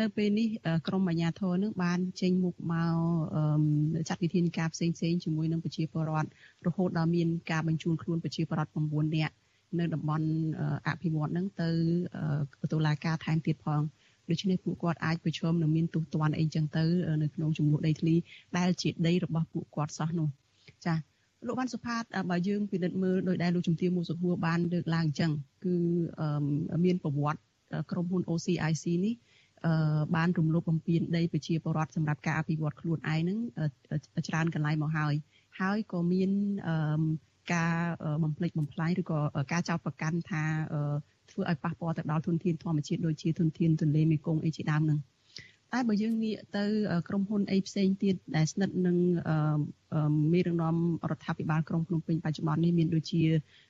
នៅពេលនេះក្រមអាជ្ញាធរនឹងបានចេញមុខមកចាត់វិធានការផ្សេងផ្សេងជាមួយនឹងប្រជាពលរដ្ឋរហូតដល់មានការបញ្ជូនខ្លួនប្រជាពលរដ្ឋ9នាក់ នៅតំបន់អភិវឌ្ឍនឹងទៅតុលាការថែមទៀតផងដូច្នេះពួកគាត់អាចប្រឈមនឹងមានទោសទណ្ឌអីចឹងទៅនៅក្នុងចំនួនដីធ្លីដែលជាដីរបស់ពួកគាត់សោះនោះចាលោកបានសុផាតបើយើងពិនិត្យមើលដោយដែលលោកជំទាវមូសុខួរបានលើកឡើងអញ្ចឹងគឺមានប្រវត្តិក្រុមហ៊ុន OCIC នេះបានរំលោភបំពានដីប្រជាពលរដ្ឋសម្រាប់ការអភិវឌ្ឍខ្លួនឯងនឹងច្រើនកន្លែងមកហើយហើយក៏មាន ការបំភ្លេចបំផ្លាញឬក៏ការចោទប្រកាន់ថាធ្វើឲ្យប៉ះពាល់ទៅដល់ធនធានធម្មជាតិដូចជាធនធានទន្លេមេគង្គអីជាដើមហ្នឹងតែបើយើងងាកទៅក្រុមហ៊ុនអីផ្សេងទៀតដែលស្និទ្ធនឹងមេដឹកនាំរដ្ឋាភិបាលក្រុងភ្នំពេញបច្ចុប្បន្ននេះមានដូចជា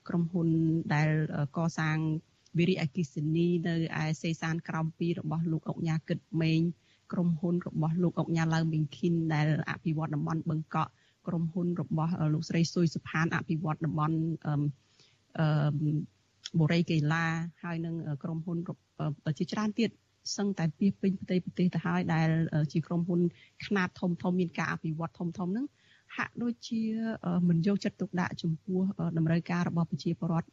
ក្រុមហ៊ុនដែលកសាងវិរិយអគិសនីនៅឯសេសានក្រោមពីរបស់លោកអុកញ៉ាគិតមេងក្រុមហ៊ុនរបស់លោកអុកញ៉ាឡៅមីងឃីនដែលអភិវឌ្ឍតំបន់បឹងកក់ ក្រុមហ៊ុនរបស់លោកស្រីសុយសុផានអភិវឌ្ឍតំបន់អឺបូរីកេឡាហើយនឹងក្រុមហ៊ុនជាច្រើនទៀតសឹងតែពីពេញប្រទេសប្រទេសទៅហើយដែល ជាក្រុមហ៊ុនខ្នាតធំធំមានការអភិវឌ្ឍធំធំហ្នឹងហាក់ដូចជាមិនយកចិត្តទុកដាក់ចំពោះតម្រូវការរបស់ប្រជាពលរដ្ឋ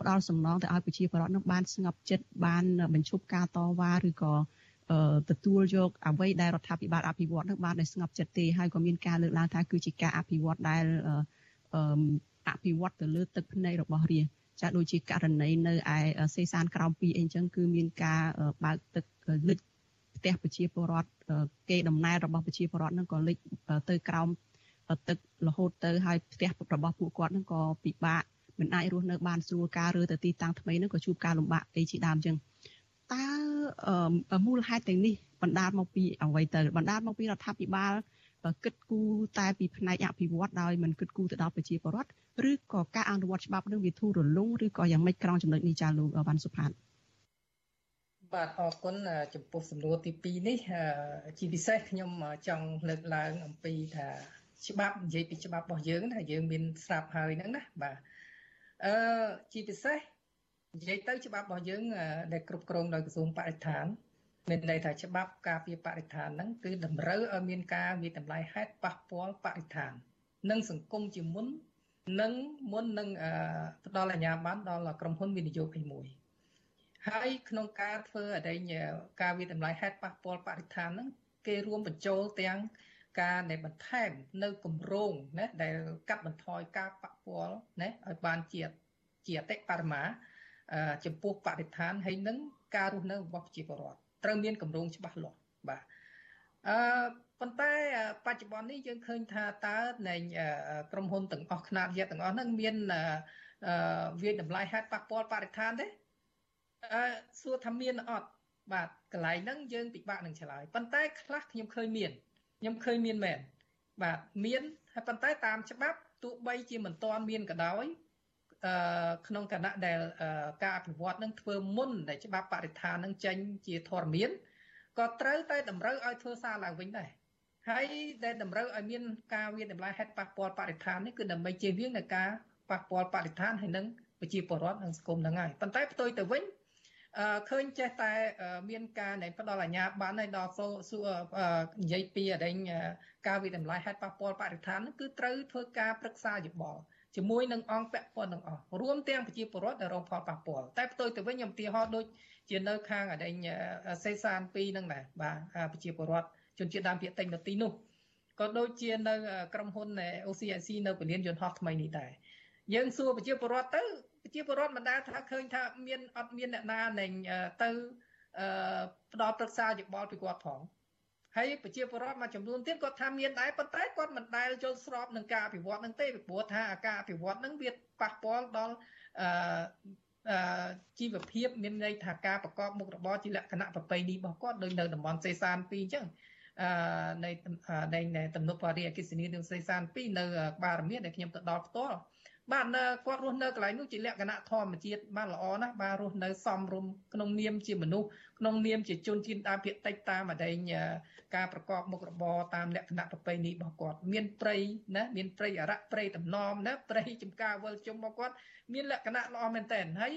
ផ្ដល់សំណងទៅឲ្យប្រជាពលរដ្ឋនឹងបានស្ងប់ចិត្តបានបញ្ឈប់ការតវ៉ាឬក៏ ទទួលយកអ្វីដែលរដ្ឋាភិបាលអភិវឌ្ឍនឹងបានដោយស្ងប់ចិត្តទេហើយក៏មានការលើកឡើងថាគឺជាការអភិវឌ្ឍដែលអភិវឌ្ឍទៅលើទឹកភ្នែករបស់រាជចាដូចជាករណីនៅឯសេសានក្រោម2អីចឹងគឺមានការបើកទឹកលិចផ្ទះប្រជាពលរដ្ឋគេដំណើររបស់ប្រជាពលរដ្ឋហ្នឹងក៏លិចទៅក្រោមទឹករហូតទៅហើយផ្ទះរបស់ពួកគាត់ហ្នឹងក៏ពិបាកមិនអាចរស់នៅបានស្រួលការរើទៅទីតាំងថ្មីហ្នឹងក៏ជួបការលំបាកអីជាដើមចឹងតើ មូលហេតុទាំងនេះបណ្ដាលមកពីអ្វីទៅបណ្ដាលមកពីរដ្ឋាភិបាលគិតគូរតែពីផ្នែកអភិវឌ្ឍដោយមិនគិតគូរទៅដល់ប្រជាពលរដ្ឋឬក៏ការអនុវត្តច្បាប់នឹងវាធូររលុងឬក៏យ៉ាងម៉េចក្រោមចំណុចនេះចាលោកវ៉ាន់សុផាតបាទអរគុណចំពោះសំណួរទី2នេះជាពិសេសខ្ញុំចង់លើកឡើងអំពីថាច្បាប់និយាយពីច្បាប់របស់យើងថាយើងមានស្រាប់ហើយហ្នឹងណាបាទអឺជាពិសេស និយាយទៅច្បាប់របស់យើងដែលគ្រប់គ្រងដោយក្រសួងបរិស្ថានមានន័យថាច្បាប់ការពារបរិស្ថានហ្នឹងគឺតម្រូវឲ្យមានការវិតម្លៃហេតុប៉ះពាល់បរិស្ថាន និងសង្គមជាមុននិងមុននឹងផ្ដល់អាជ្ញាប័ណ្ណដល់ក្រុមហ៊ុនវិនិយោគឯមួយហើយក្នុងការធ្វើអដែងការវិតម្លៃហេតុប៉ះពាល់បរិស្ថានហ្នឹងគេរួមបញ្ចូលទាំងការដែលបន្ថែមនៅគម្រោងណាដែលកាត់បន្ថយការប៉ះពាល់ណាឲ្យបានជាជាអតិបរមា ចំពោះបរិស្ថានហើយនឹងការរស់នៅរបស់ប្រជាពលរដ្ឋត្រូវមានគម្រោងច្បាស់លាស់បាទអឺប៉ុន្តែបច្ចុប្បន្ននេះយើងឃើញថាតើនៃក្រុមហ៊ុនទាំងអស់ខ្នាតយៈទាំងអស់ហ្នឹងមានវាតម្លៃហេតុប៉ះពាល់បរិស្ថានទេអឺសួរថាមានអត់បាទកន្លែងហ្នឹងយើងពិបាកនឹងឆ្លើយប៉ុន្តែខ្លះខ្ញុំឃើញមានខ្ញុំឃើញមានមែនបាទមានហើយប៉ុន្តែតាមច្បាប់ទោះបីជាមិនទាន់មានក៏ដោយអឺ ក្នុងគណៈដែលការអភិវឌ្ឍនឹងធ្វើមុនដែលច្បាប់បរិស្ថាននឹងចេញជាធរមានក៏ត្រូវតែតម្រូវឲ្យធ្វើសារឡើងវិញដែរហើយដែលតម្រូវឲ្យមានការវាតម្លៃហេតុប៉ះពាល់បរិស្ថាននេះគឺដើម្បីជៀសវាងនឹងការប៉ះពាល់បរិស្ថានហើយនឹងប្រជាពលរដ្ឋនិងសង្គមហ្នឹងហើយប៉ុន្តែផ្ទុយទៅវិញអឺឃើញចេះតែមានការនៃផ្ដល់អាជ្ញាប័ណ្ណឲ្យដល់សួរនិយាយពីអដែងការវិតម្លៃហេតុប៉ះពាល់បរិស្ថានគឺត្រូវធ្វើការប្រឹក្សាយោបល់ ជាមួយនឹងអង្គពាក់ព័ន្ធទាំងអស់រួមទាំងប្រជាពលរដ្ឋដែលរងផលប៉ះពាល់តែផ្ទុយទៅវិញខ្ញុំឧទាហរណ៍ដូចជានៅខាងអដែងសេសាន2ហ្នឹងដែរបាទប្រជាពលរដ្ឋជនជាតិដើមភាគតិចនៅទីនោះក៏ដូចជានៅក្រុមហ៊ុន OCIC នៅពលានយន្តហោះថ្មីនេះដែរយើងសួរប្រជាពលរដ្ឋទៅប្រជាពលរដ្ឋមិនដែលថាឃើញថាមានអត់មានអ្នកណានឹងទៅផ្ដល់ប្រឹក្សាយោបល់ពីគាត់ផង ហើយប្រជាពលរដ្ឋមួយចំនួនទៀតគាត់ថាមានដែរប៉ុន្តែគាត់មិនដែលយល់ស្របនឹងការអភិវឌ្ឍនឹងទេពីព្រោះថាការអភិវឌ្ឍនឹងវាប៉ះពាល់ដល់អឺជីវភាពមានន័យថាការប្រកបមុខរបរជាលក្ខណៈប្រពៃណីរបស់គាត់ដូចនៅតំបន់សេសាន2អញ្ចឹងអឺនៃនៃទំនប់វារីអគិសនីនឹងសេសាន2នៅបារមៀនដែលខ្ញុំទៅដល់ផ្ទាល់បាទគាត់រស់នៅកន្លែងនោះជាលក្ខណៈធម្មជាតិបានល្អណាស់បាទរស់នៅសមរម្យក្នុងនាមជាមនុស្សក្នុងនាមជាជនជាតិដើមភាគតិចតាមអដែង ការប្រកបមុខរបរតាមលក្ខណៈប្រពៃណីរបស់គាត់មានព្រៃណាមានព្រៃអរៈព្រៃតំណមណាព្រៃចំការវិលជុំរបស់គាត់មានលក្ខណៈល្អមែនតើហើយ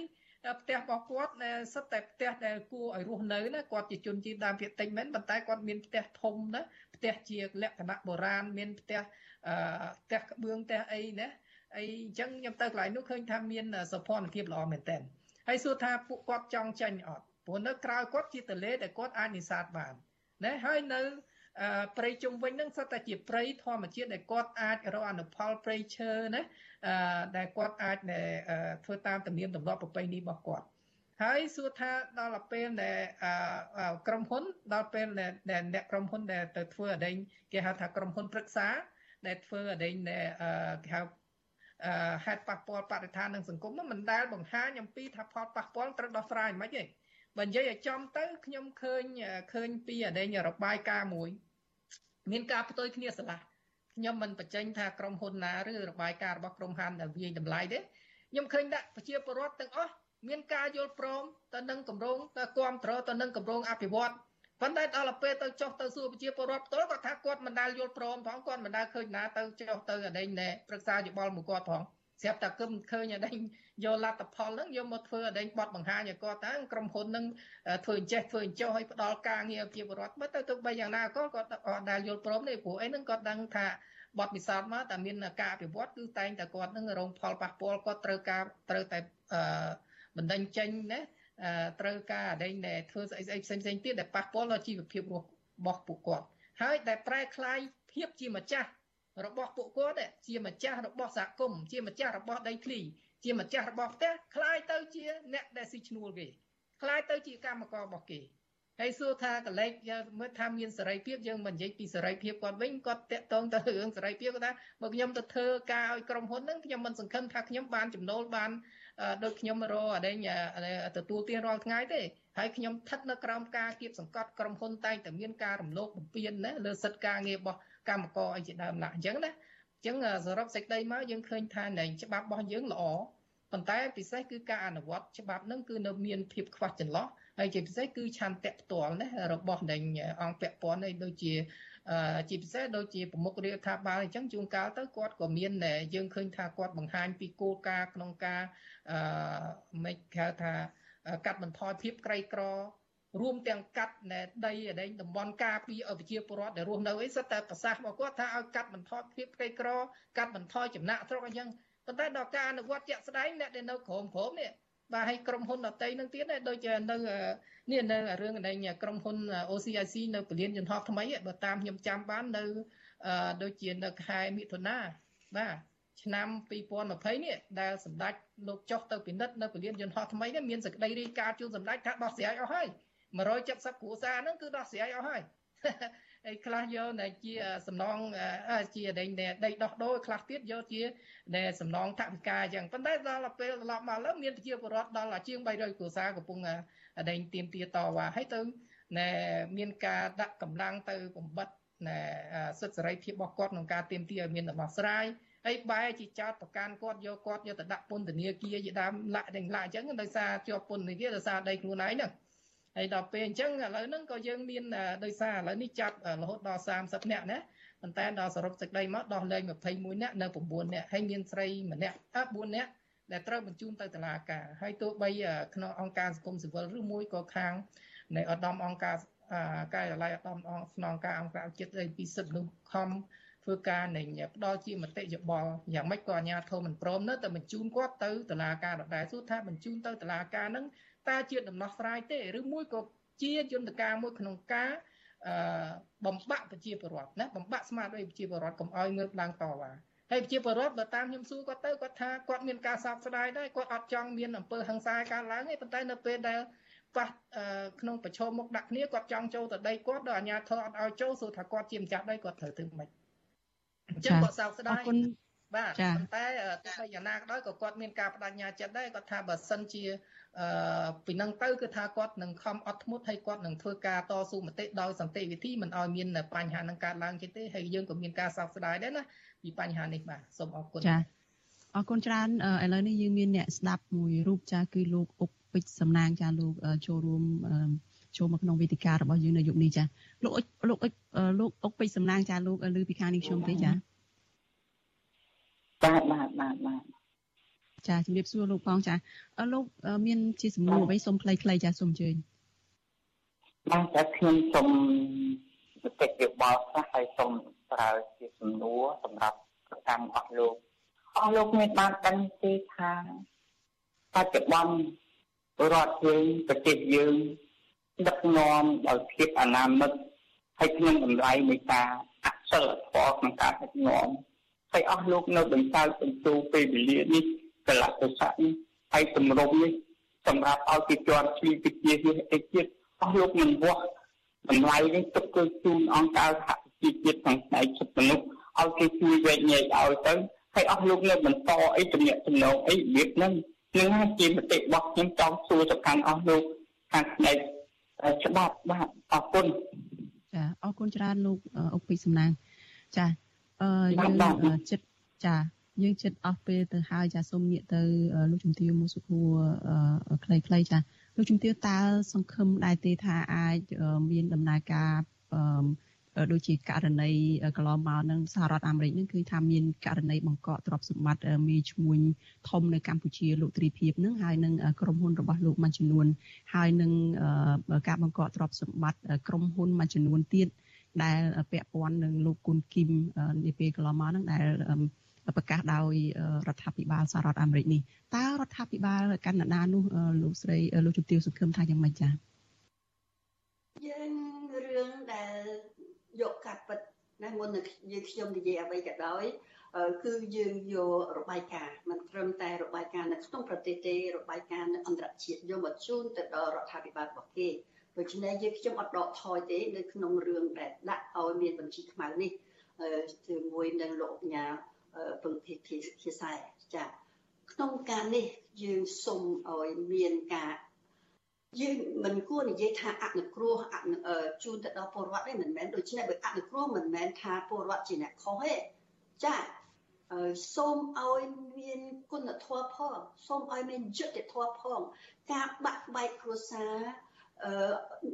ផ្ទះរបស់គាត់សិតតែផ្ទះដែលគួរឲ្យរស់នៅណាគាត់ជាជនជាតិដើមភាគតិចមែនប៉ុន្តែគាត់មានផ្ទះធំណាផ្ទះជាលក្ខណៈបុរាណមានផ្ទះអឺផ្ទះក្បឿងផ្ទះអីណាអីអញ្ចឹងខ្ញុំទៅកន្លែងនោះឃើញថាមានសោភ័ណភាពល្អមែនតើហើយសួរថាពួកគាត់ចង់ចាញ់អត់ព្រោះនៅក្រៅគាត់ជាទលេដែលគាត់អាចនេសាទបាន ណាហើយនៅព្រៃជុំវិញហ្នឹងសុទ្ធតែជាព្រៃធម្មជាតិដែលគាត់អាចរកអនុផលព្រៃឈើណាដែលគាត់អាចធ្វើតាមទំនៀមទម្លាប់ប្រពៃណីរបស់គាត់ហើយសួរថាដល់ពេលដែលក្រុមហ៊ុនដល់ពេលដែលអ្នកក្រុមហ៊ុនដែលទៅធ្វើអដែងគេហៅថាក្រុមហ៊ុនប្រឹក្សា ដែលធ្វើអដែងគេហៅហេតុប៉ះពាល់បរិស្ថាននិងសង្គមមិនដែលបង្ហាញអំពីថាផលប៉ះពាល់ត្រូវដោះស្រាយមិនទេ បើនិយាយឲ្យចំទៅខ្ញុំឃើញឃើញពីអដែងរបាយការណ៍មួយ មានការផ្ទុយគ្នាស្រឡះខ្ញុំមិនបញ្ចេញថាក្រុមហ៊ុនណាឬរបាយការណ៍របស់ក្រុមហ៊ុនដែលវាយតម្លៃទេខ្ញុំឃើញដាក់ប្រជាពលរដ្ឋទាំងអស់មានការយល់ព្រមទៅនឹងគម្រោងទៅគ្រប់គ្រងទៅនឹងគម្រោងអភិវឌ្ឍប៉ុន្តែដល់ពេលទៅចុះទៅសួរប្រជាពលរដ្ឋផ្ទាល់គាត់ថាគាត់មិនដែលយល់ព្រមផងគាត់មិនដែលឃើញណាទៅចុះទៅអដែងណែប្រឹក្សាយោបល់មួយគាត់ផង ស្រាប់តែគឹមឃើញអដែងយកលទ្ធផលហ្នឹងយកមកធ្វើអដែងបត់បង្ហាញឲ្យគាត់ថាក្រុមហ៊ុនហ្នឹងធ្វើអញ្ចេះធ្វើអញ្ចោះឲ្យផ្ដល់ការងារប្រជាពលរដ្ឋបើទៅទៅបីយ៉ាងណាក៏គាត់អត់ដែលយល់ព្រមទេព្រោះអីហ្នឹងគាត់ដឹងថាបទពិសោធន៍មកតែមានការអភិវឌ្ឍគឺតែងតែគាត់នឹងរងផលប៉ះពាល់គាត់ត្រូវការត្រូវតែបណ្ដឹងចេញណាត្រូវការអដែងដែលធ្វើស្អីស្អីផ្សេងផ្សេងទៀតដែលប៉ះពាល់ដល់ជីវភាពរស់របស់ពួកគាត់ហើយដែលប្រែคลายភាពជាម្ចាស់ របស់ពួកគាត់ជាម្ចាស់របស់សហគមន៍ជាម្ចាស់របស់ដីធ្លីជាម្ចាស់របស់ផ្ទះคลายទៅជាអ្នកដែលស៊ីឈ្នួលគេคลายទៅជាកម្មកររបស់គេហើយសួរថាកលេចមើលថាមានសេរីភាពយើងមិននិយាយពីសេរីភាពគាត់វិញគាត់តាក់ទងទៅរឿងសេរីភាពគាត់ថាបើខ្ញុំទៅធ្វើការឲ្យក្រុមហ៊ុនហ្នឹងខ្ញុំមិនសង្ឃឹមថាខ្ញុំបានចំណូលបានដូចខ្ញុំរកអដែងទទួលទានរាល់ថ្ងៃទេហើយខ្ញុំស្ថិតនៅក្រោមការគៀបសង្កត់ក្រុមហ៊ុនតែងតែមានការរំលោភបំពានណាលើសិទ្ធិការងាររបស់ កម្មករអីជាដើមណាអញ្ចឹងណាអញ្ចឹងសរុបសេចក្តីមកយើងឃើញថានៃច្បាប់របស់យើងល្អប៉ុន្តែពិសេសគឺការអនុវត្តច្បាប់ហ្នឹងគឺនៅមានភាពខ្វះចន្លោះហើយជាពិសេសគឺឆន្ទៈផ្ទាល់ណារបស់នៃអង្គពាក់ព័ន្ធនេះដូចជាជាពិសេសដូចជាប្រមុខរាជរដ្ឋាភិបាលអញ្ចឹងជួនកាលទៅគាត់ក៏មានយើងឃើញថាគាត់បង្ហាញពីគោលការណ៍ក្នុងការអឺមិនគេថាកាត់បន្ថយភាពក្រីក្រ រួមទាំងកាត់ដីដីតំបន់ការពីឲ្យប្រជាពលរដ្ឋដែលរស់នៅអីសិតតែប្រសាសន៍របស់គាត់ថាឲ្យកាត់បន្ថយភាពក្រីក្រកាត់បន្ថយចំណាក់ស្រុកអញ្ចឹងប៉ុន្តែដល់ការអនុវត្តជាក់ស្ដែងអ្នកដែលនៅក្រមក្រមនេះបាទហើយក្រុមហ៊ុនដតីនឹងទៀតដែរដូចនៅនេះនៅរឿងនៃក្រុមហ៊ុន OCIC នៅពលានយន្តហោះថ្មីបើតាមខ្ញុំចាំបាននៅដូចជានៅខែមិថុនាបាទឆ្នាំ2020នេះដែលសម្ដេចលោកចុះទៅពិនិត្យនៅពលានយន្តហោះថ្មីនេះមានសេចក្តីរាយការណ៍ជូនសម្ដេចថាដោះស្រាយអស់ហើយ 170គ្រួសារហ្នឹងគឺដោះស្រាយអស់ហើយហើយខ្លះយកតែជាសំណងជាដីដីដោះដូរខ្លះទៀតយកជាដែលសំណងថវិកាអញ្ចឹងប៉ុន្តែដល់ពេលត្រឡប់មកលើមានប្រជាពលរដ្ឋដល់ជាង300គ្រួសារកំពុងដែងទៀមទាតវ៉ាហើយទៅណែមានការដាក់កម្លាំងទៅបំបត្តិណែសិទ្ធិសេរីភាពរបស់គាត់ក្នុងការទៀមទាឲ្យមានដំណោះស្រាយហើយបែរជាចោតប្រកាន់គាត់យកគាត់យកទៅដាក់ពន្ធនាគារជាដើមលាក់ដេញលាក់អញ្ចឹងដោយសារជាប់ពន្ធនាគារដោយសារដីខ្លួនឯងហ្នឹង ហើយដល់ពេលអញ្ចឹងឥឡូវហ្នឹងក៏យើងមានដោយសារឥឡូវនេះចាប់រហូតដល់30នាក់ណាប៉ុន្តែដល់សរុបសេចក្តីមកដោះលែង21នាក់នៅ9នាក់ហើយមានស្រីម្នាក់អ4នាក់ដែលត្រូវបញ្ជូនទៅតុលាការហើយទោះបីក្នុងអង្គការសង្គមស៊ីវិលឬមួយក៏ខាងនៃឧត្តមអង្គការការិយាល័យឧត្តមអង្គស្នងការអង្គការជាតិអីពីសិទ្ធិមនុស្សខំធ្វើការនៃផ្ដល់ជាមតិយោបល់យ៉ាងម៉េចក៏អាជ្ញាធរមិនព្រមនៅតែបញ្ជូនគាត់ទៅតុលាការដដែលសួរថាបញ្ជូនទៅតុលាការហ្នឹង តើជាដំណោះស្រាយទេឬមួយក៏ជាយន្តការមួយក្នុងការអឺបំបាក់ប្រជាពលរដ្ឋណាបំបាក់ស្មារតីប្រជាពលរដ្ឋកុំឲ្យងើបឡើងតវ៉ាហើយប្រជាពលរដ្ឋបើតាមខ្ញុំសួរគាត់ទៅគាត់ថាគាត់មានការសោកស្ដាយដែរគាត់អត់ចង់មានអំពើហិង្សាកើតឡើងទេប៉ុន្តែនៅពេលដែលប៉ះក្នុងប្រឈមមុខដាក់គ្នាគាត់ចង់ចូលទៅដីគាត់ដល់អាជ្ញាធរអត់ឲ្យចូលសួរថាគាត់ជាម្ចាស់ដីគាត់ត្រូវធ្វើម៉េចអញ្ចឹងគាត់សោកស្ដាយអរគុណបាទប៉ុន្តែទោះបីយ៉ាងណាក៏ដោយក៏គាត់មានការបដិញ្ញាចិត្តដែរគាត់ថាបើសិនជា អឺពីនឹងទៅគឺថាគាត់នឹងខំអត់ធ្មត់ហើយគាត់នឹងធ្វើការតស៊ូមតិដោយសន្តិវិធីមិនឲ្យមានបញ្ហានឹងកើតឡើងទៀតទេហើយយើងក៏មានការសោកស្ដាយដែរណាពីបញ្ហានេះបាទសូមអរគុណចាអរគុណច្រើនឥឡូវនេះយើងមានអ្នកស្ដាប់មួយរូបចាគឺលោកអុកពេជ្រសំណាងចាលោកចូលរួមចូលមកក្នុងវេទិការបស់យើងនៅយប់នេះចាលោកអុកលោកអុកលោកអុកពេជ្រសំណាងចាលោកឮពីខាងនេះខ្ញុំទេចាបាទបាទបាទបាទ ចាជំរាបសួរលោកផងចាលោកមានជាសំណួរអ្វីសូមខ្លីៗចាសូមអញ្ជើញបាទតែខ្ញុំសូមបន្តិចយោបល់ខ្លះហើយសូមប្រើជាសំណួរសម្រាប់កម្មអស់លោកអស់លោកមានបានដឹងទេថាបច្ចុប្បន្នរដ្ឋយើងប្រទេសយើងដឹកនាំដោយភាពអនាមិកហើយក្នុងតម្លៃនៃការអសិលធម៌ក្នុងការដឹកនាំហើយអស់លោកនៅបញ្ចើបញ្ជូពេលវេលានេះ កលៈទេសៈនេះហើយទម្រង់នេះសម្រាប់ឲ្យគេជាប់ជាវិជានេះអីទៀតអស់លោកមិនវាស់តម្លៃនេះទុកគឺជូនអង្គការសហជីវជាតិខាងផ្នែកសិទ្ធិមនុស្សឲ្យគេជួយវែកញែកឲ្យទៅហើយអស់លោកនៅបន្តអីជំនាញចំណងអីរបៀបហ្នឹងនឹងហើយជាមតិរបស់ខ្ញុំចង់សួរទៅកាន់អស់លោកខាងផ្នែកច្បាប់បាទអរគុណចាអរគុណច្រើនលោកអុកពីសំណាងចាអឺយើងចិត្តចា យើងចិត្តអស់ពេលទៅហើយចាសូមងាកទៅលោកជំទាវមួយសុខួរខ្លីៗចាលោកជំទាវតើសង្ឃឹមដែរទេថាអាចមានដំណើរការដូចជាករណីកន្លងមកនឹងសហរដ្ឋអាមេរិកនឹងគឺថាមានករណីបង្កកទ្រព្យសម្បត្តិមេឈ្មួញធំនៅកម្ពុជាលោកទ្រីភិបនឹងហើយនឹងក្រុមហ៊ុនរបស់លោកមួយចំនួនហើយនឹងការបង្កកទ្រព្យសម្បត្តិក្រុមហ៊ុនមួយចំនួនទៀតដែលពាក់ព័ន្ធនឹងលោកគុណគីមនាពេលកន្លងមកនឹងដែល ប្រកាសដោយរដ្ឋាភិបាលសហរដ្ឋអាមេរិកនេះតើរដ្ឋាភិបាលកាណាដានោះលោកស្រីលោកជំទាវសង្ឃឹមថាយ៉ាងម៉េចចា៎យើងរឿងដែលយកកាត់ពិតណាមុននឹងយើងខ្ញុំនិយាយអ្វីក៏ដោយគឺយើងយករបាយការណ៍មិនត្រឹមតែរបាយការណ៍នៅក្នុងប្រទេសទេរបាយការណ៍នៅអន្តរជាតិយកមកជូនទៅដល់រដ្ឋាភិបាលរបស់គេដូច្នេះយើងខ្ញុំអត់ដកថយទេនៅក្នុងរឿងដែលដាក់ឲ្យមានបញ្ជីខ្មៅនេះជាមួយនឹងលោកអញ្ញា ពឹងភិភិភាសាចាក្នុងការនេះយើងសូមឲ្យមានការយើងមិនគួរនិយាយថាអនុគ្រោះជូនទៅដល់ពលរដ្ឋទេមិនមែនដូច្នេះបើអនុគ្រោះមិនមែនថាពលរដ្ឋជាអ្នកខុសទេចាសូមឲ្យមានគុណធម៌ផងសូមឲ្យមានយុត្តិធម៌ផង ការបាក់បែកគ្រួសារ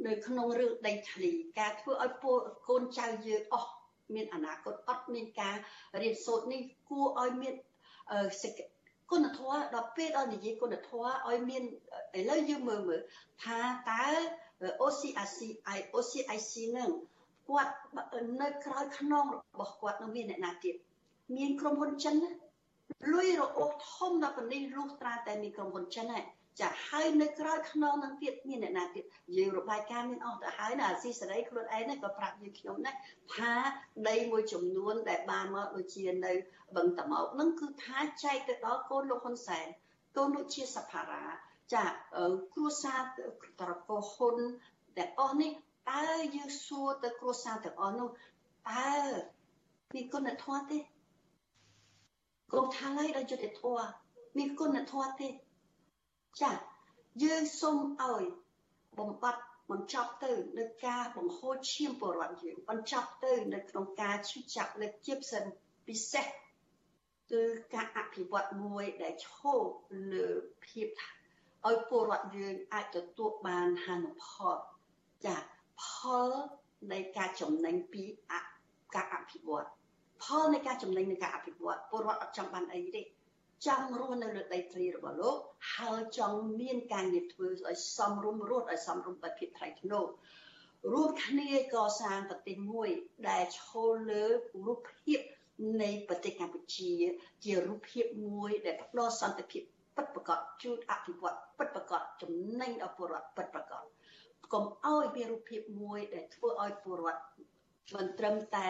នៅក្នុងរឿងដីធ្លីការធ្វើឲ្យពលកូនចៅយើងអស់ មានអនាគតអត់មានការរៀនសូត្រនេះគួរឲ្យមានគុណធម៌ដល់ពេលដល់និយាយគុណធម៌ឲ្យមានឥឡូវយើងមើលមើលថាតើ OCIC OCIC នឹងគាត់នៅក្រោយខ្នងរបស់គាត់នឹងមានអ្នកណាទៀតមានក្រុមហ៊ុនចិនណាលុយរអូសធំដល់ប៉ុណ្នេះលុះត្រាតែមានក្រុមហ៊ុនចិនហើយ ចាហើយនៅក្រោយខ្នងនឹងទៀតមានអ្នកណាទៀតយើងរបាយការណ៍មានអស់ទៅហើយណាអាស៊ីសេរីខ្លួនឯងហ្នឹងក៏ប្រាប់យើងខ្ញុំដែរថាដីមួយចំនួនដែលបានមកដូចជានៅបឹងតមោកហ្នឹងគឺថាចែកទៅដល់កូនលោកហ៊ុនសែនកូនលោកជាសភារាចាគ្រួសារត្រកោហ៊ុនទាំងអស់នេះតើយើងសួរទៅគ្រួសារទាំងអស់នោះតើមានគុណធម៌ទេកូនថាហើយដល់យុទ្ធធម៌មានគុណធម៌ទេ ចាយើងសូមឲ្យបំបត្តិបញ្ចប់ទៅនៅការបង្ហូរឈាមពលរដ្ឋយើងបញ្ចប់ទៅនៅក្នុងការឈឺចាប់លើជាផ្សេងពិសេសគឺការអភិវឌ្ឍមួយដែលឈោលើភាពឲ្យពលរដ្ឋយើងអាចទទួលបានហានិផលចាផលនៃការចំណេញពីការអភិវឌ្ឍផលនៃការចំណេញនៃការអភិវឌ្ឍពលរដ្ឋអត់ចង់បានអីទេ ចង់រស់នៅលើដីធ្លីរបស់លោកហើយចង់មានការងារធ្វើឲ្យសមរម្យរស់ឲ្យសមរម្យដោយភាពថ្លៃថ្នូររួមគ្នាកសាងប្រទេសមួយដែលឈលលើរូបភាពនៃប្រទេសកម្ពុជា ជារូបភាពមួយដែលផ្ដល់សន្តិភាពពិតប្រាកដជូនអភិវឌ្ឍពិតប្រាកដចំណេញដល់ពលរដ្ឋពិតប្រាកដកុំឲ្យមានរូបភាពមួយដែលធ្វើឲ្យពលរដ្ឋមិនត្រឹមតែ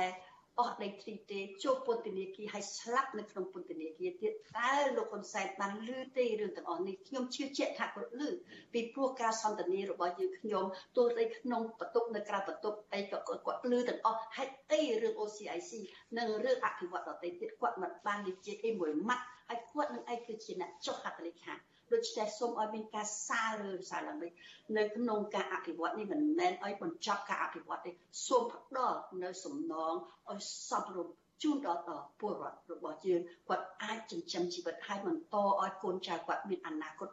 អស់ដីធ្លីទេជួបពន្ធនាគារហើយស្លាប់នៅក្នុងពន្ធនាគារទៀតតើលោកហ៊ុនសែនបានឮទេរឿងទាំងអស់នេះខ្ញុំជឿជាក់ថាគាត់ឮពីព្រោះការសន្ទនារបស់យើងខ្ញុំទោះបីក្នុងបន្ទប់នៅក្រៅបន្ទប់អីក៏គាត់ឮទាំងអស់ហេតុអីរឿង OCIC និងរឿងអភិវឌ្ឍន៍ដទៃទៀតគាត់មិនបាននិយាយអីមួយម៉ាត់ហើយគាត់នឹងឯងគឺជាអ្នកចុះហត្ថលេខា ដូច្នេះសូមឲ្យមានការសារលើសារឡើងវិញនៅក្នុងការអភិវឌ្ឍនេះមិនមែនឲ្យបញ្ចប់ការអភិវឌ្ឍទេសូមផ្ដល់នៅសំណងឲ្យសមរម្យជូនដល់ដល់ពលរដ្ឋរបស់យើងគាត់អាចចិញ្ចឹមជីវិតឲ្យបន្តឲ្យកូនចៅគាត់មានអនាគត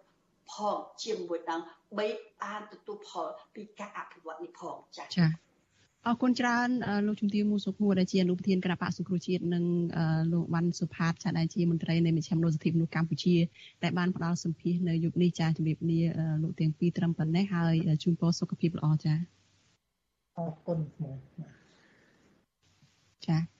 ផងជាមួយនឹងបីអានទទួលផលពីការអភិវឌ្ឍនេះផងចា៎ចា៎ អរគុណច្រើនលោកជំទាវមូសុខួរដែលជាអនុប្រធានគណៈបកសង្គ្រោះជាតិនិងលោកវ៉ាន់សុផាតចាដែលជាមន្ត្រីនៃមជ្ឈមណ្ឌលសិទ្ធិមនុស្សកម្ពុជាដែលបានផ្ដល់សម្ភារនៅយុគនេះចាជំរាបលាលោកទាំងពីរត្រឹមប៉ុណ្ណេះហើយជូនពរសុខភាពល្អចាអរគុណចា